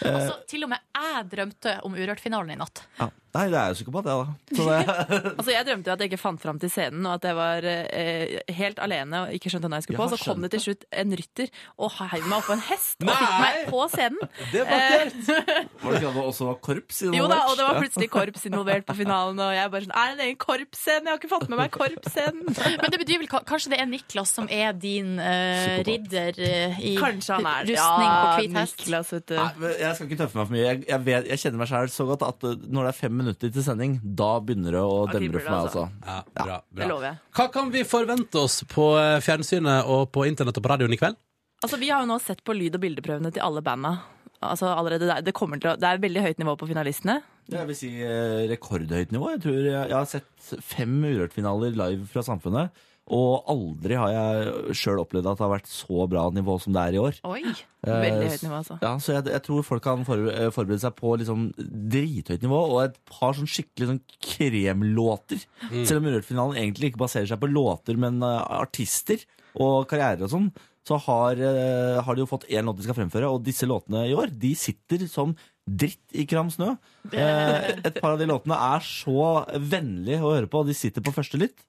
Eh, Altså, til og med jeg drømte om Urørt-finalen i natt. ja. Nei, det er jo psykopat, jeg, da. Så det, Altså, jeg drømte jo at jeg ikke fant fram til scenen, og at jeg var eh, helt alene og ikke skjønte hva jeg skulle Jeg på. Så kom det til slutt en rytter og heiv meg oppå en hest og fikk meg på scenen. Det var kult! var det ikke at det også var korps involvert? Jo da, og det var plutselig korps involvert på finalen, og jeg bare sånn Er det en egen korpsscene? Jeg har ikke fått med meg korpsscenen. Men det betyr vel kanskje det er Niklas som er din eh, ridder eh, i Kanskje han er rustning på hvit hest? Niklas, vet du. Nei, men jeg skal ikke tøffe meg for mye. Jeg, jeg, vet, jeg kjenner meg sjæl så godt at uh, når det er fem minutter til sending, da begynner det å Da demre for meg. det, altså. Altså. Ja, bra, Det bra. lover jeg. Hva kan vi forvente oss på eh, fjernsynet og på internett og på radioen i kveld? Altså, Vi har jo nå sett på lyd- og bildeprøvene til alle banda. Altså, allerede der, det, kommer til å, det er veldig høyt nivå på finalistene. Jeg vil si eh, rekordhøyt nivå. Jeg tror jeg, jeg har sett fem Urørt-finaler live fra Samfunnet. Og aldri har jeg sjøl opplevd at det har vært så bra nivå som det er i år. Oi. Veldig Eh, høyt nivå, altså. Ja, så jeg, jeg tror folk kan eh, forberede seg på liksom drithøyt nivå og et par sånn skikkelig sånn kremlåter. Selv om Urørt-finalen egentlig ikke baserer seg på låter, men uh, artister og karrierer og sånn, så har, uh, har de jo fått én låt de skal fremføre, og disse låtene i år, de sitter som dritt i kram snø. Eh, et par av de låtene er så vennlige å høre på, og de sitter på første lytt.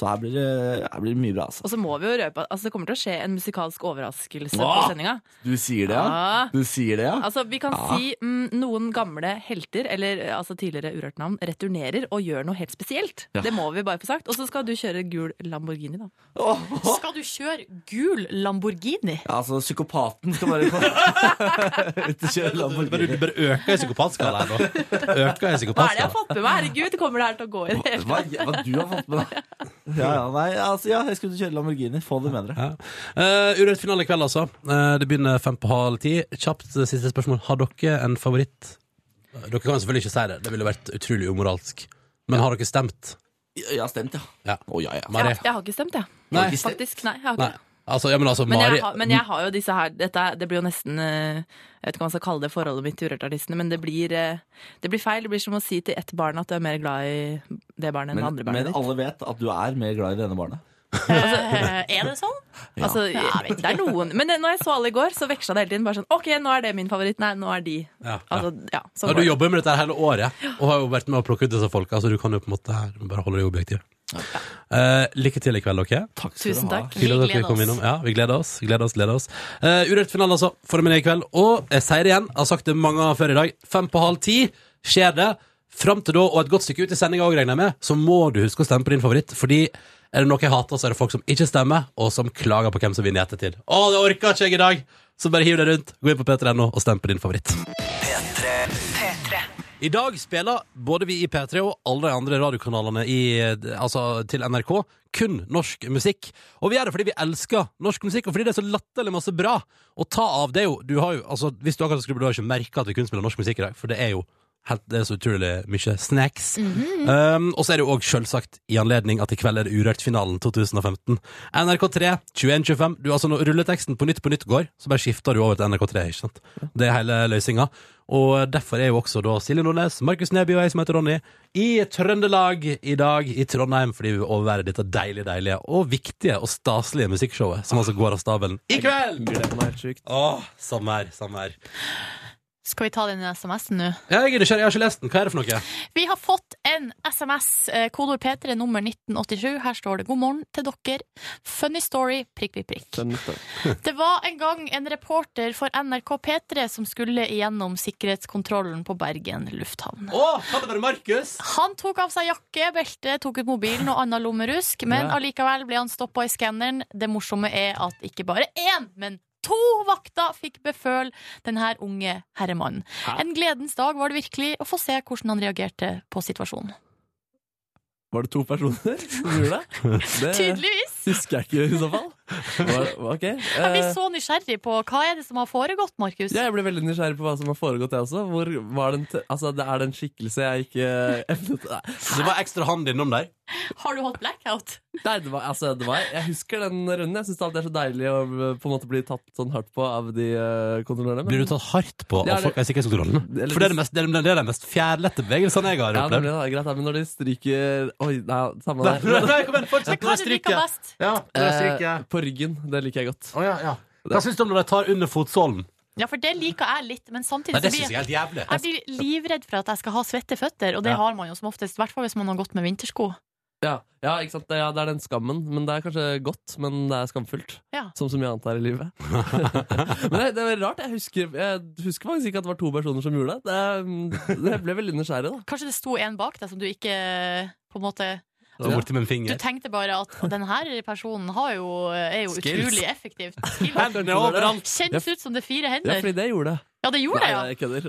Så her blir det, her blir det mye bra, altså. Og så må vi jo røpe at altså, det kommer til å skje en musikalsk overraskelse på sendinga. Du sier det, ja? Ja. Du sier det, ja? Altså, vi kan Ja. si mm, noen gamle helter, eller altså tidligere Urørt-navn, returnerer og gjør noe helt spesielt. Ja. Det må vi bare få sagt. Og så skal du kjøre gul Lamborghini, da. Åh, åh. Skal du kjøre gul Lamborghini? Ja, altså, psykopaten skal bare ut og kjøre Lamborghini. du bare øker i psykopatskalaen nå. Øker i Hva er det jeg har fått med meg? Herregud, kommer det her til å gå i det hele Hva, tatt? hva du har fått med deg? Ja, ja, nei, altså, ja, jeg skulle kjøre Lamborghini. Få det med dere. Ja. Uh, Urørt finale i kveld, altså. Uh, det begynner fem på halv ti. Kjapt eh, siste spørsmål. Har dere en favoritt? Eh, Dere kan selvfølgelig ikke si det. Det ville vært utrolig umoralsk. Men har dere stemt? Jeg har stemt, ja. Ja. Oh, ja, ja. Mari? Jeg har ikke stemt, jeg. Nei. Faktisk. Nei, jeg har ikke Nei. Altså, ja, men altså, Men Mari jeg, har, men jeg har jo disse her dette, Det blir jo nesten eh, Jeg vet ikke hva man skal kalle det forholdet mitt til Urørt-artistene, men det blir, eh, det blir feil. Det blir som å si til ett barn at du er mer glad i det barnet enn det Men, barnet. men ditt. alle vet at du er mer glad i det ene barnet. altså, er det sånn? Ja. Altså, det er noen Men når jeg så alle i går, så veksla det hele tiden. Bare sånn OK, nå er det min favoritt. Nei, nå er de. Ja, ja. Altså, ja, sånn Ja, du jobber med dette hele året, og har jo vært med å plukke ut disse folka, så du kan jo på en måte bare holde deg objektiv. Eh, lykke til i kveld, dere. Takk skal Tusen du ha. takk. Hyggelig at Vi dere gleder kom oss. innom. Ja, vi gleder oss. gleder oss, gleder oss. Uh, Urørt-finale, altså. Formiddag i kveld. Og jeg sier det igjen, jeg har sagt det mange ganger før i dag. Fem på halv ti skjer det. Fram til da, og et godt stykke ut i sendinga òg, regner jeg med, så må du huske å stemme på din favoritt. Fordi er det noe jeg hater, så er det folk som ikke stemmer, og som klager på hvem som vinner i ettertid. Å, det orker ikke jeg i dag! Så bare hiv deg rundt, gå inn på p3.no og stem på din favoritt. I dag spiller både vi i P3 og alle de andre radiokanalene i, altså, til NRK kun norsk musikk. Og vi gjør det fordi vi elsker norsk musikk, og fordi det er så latterlig masse bra å ta av. Det jo, du har jo, altså, hvis du akkurat skulle, du har ikke merka at vi kun spiller norsk musikk i dag, for det er jo helt, det er så utrolig mye snacks. um, og så er det jo òg selvsagt i anledning at i kveld er det Urørt-finalen 2015. NRK3 2125. Du, altså, når rulleteksten på Nytt på Nytt går, så bare skifter du over til NRK3. ikke sant? Det er hele løsninga. Og derfor er jo også da Silje Nordnes, Markus Neby og jeg som heter Ronny, i Trøndelag i dag i Trondheim, fordi vi vil overvære dette deilige, deilige og viktige og staselige musikkshowet som altså går av stabelen i kveld! Gleder meg helt sjukt. Åh, samme sommer. Skal vi ta den SMS-en nå? Ja, jeg er nysgjerrig, jeg har ikke lest den. Hva er det for noe? Vi har fått en SMS, eh, kodord P3 nummer 1987. Her står det 'God morgen til dere'. Funny story, prikk, prikk, prikk. Det var en gang en reporter for NRK P3 som skulle igjennom sikkerhetskontrollen på Bergen lufthavn. Å, kan det være Markus? Han tok av seg jakke, belte, tok ut mobilen og annen lommerusk, men allikevel ble han stoppa i skanneren. Det morsomme er at ikke bare én, men to vakter fikk beføl denne unge herremannen. En gledens dag var det virkelig å få se hvordan han reagerte på situasjonen. Var det to personer som gjorde det? Det Tydeligvis! husker jeg ikke i så fall. Var, ok. Jeg blir eh, så nysgjerrig på hva er det som har foregått, Markus. ja, jeg ble veldig nysgjerrig på hva som har foregått, jeg også. Hvor var den altså, det er det en skikkelse jeg ikke evnet det var ekstra hand innom der? Har du hatt blackout? Nei, det var, altså, det var, jeg husker den runden. Jeg syns det er så deilig å uh, på en måte bli tatt sånn hardt på av de uh, kontrollørene. Blir du tatt hardt på av folk- av sikkerhetskontrollene? For det er, det mest, det, er, det er de mest fjærlette bevegelsene jeg har Ja, opplevd. er greit, men når de stryker Oi, nei, samme det. hva er det du liker best? Ja, stryker. Eh, på ryggen. Det liker jeg godt. Å, ja, ja. Hva syns du om når de tar under fotsålen? Ja, for det liker jeg litt, men samtidig Nei, det så syns jeg er helt jævlig. jeg blir livredd for at jeg skal ha svette føtter, og det Ja. har man jo som oftest. I hvert fall hvis man har gått med vintersko. Ja, ja ikke sant? Det, ja, det er den skammen. Men det er kanskje godt, men det er skamfullt. Ja. Som så mye annet her i livet. men det, det er rart. Jeg husker, jeg husker faktisk ikke at det var to personer som gjorde det. Det, det ble veldig nysgjerrig, da. Kanskje det sto en bak deg som du ikke på en måte Så borti med en Du tenkte bare at denne personen har jo, er jo Skills. utrolig effektiv. Hendene overalt. Kjennes ut som det er fire Ja, hender. fordi det gjorde det. Ja, det gjorde det, ja. nei, jeg kødder.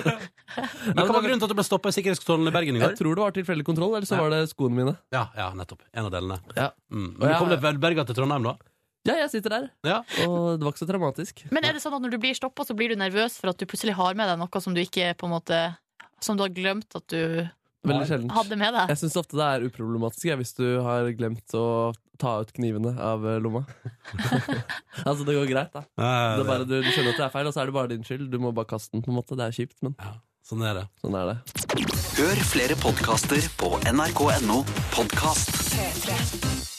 Men Hva var grunnen til at du ble stoppa i sikkerhetskontrollen i Bergen i går? Jeg tror det var tilfeldig kontroll, eller så Ja. var det skoene mine. Ja, ja, nettopp. En av delene. Ja. Mm. Og Men jeg- kom deg velberga til Trondheim, da? Ja, jeg sitter der, Ja. og det var ikke så dramatisk. Men er det sånn at når du blir stoppa, så blir du nervøs for at du plutselig har med deg noe som du ikke på en måte Som du har glemt at du Veldig sjelden. hadde med deg? Jeg syns ofte det er uproblematisk jeg, hvis du har glemt å ta ut knivene av eh, lomma. altså, det går greit, da. Ja, Det er bare, du, du skjønner at det er feil, og så er det bare din skyld. Du må bare kaste den, på en måte. Det er kjipt, men ja, sånn er det. sånn er det. Hør flere podkaster på nrk.no podkast. P3.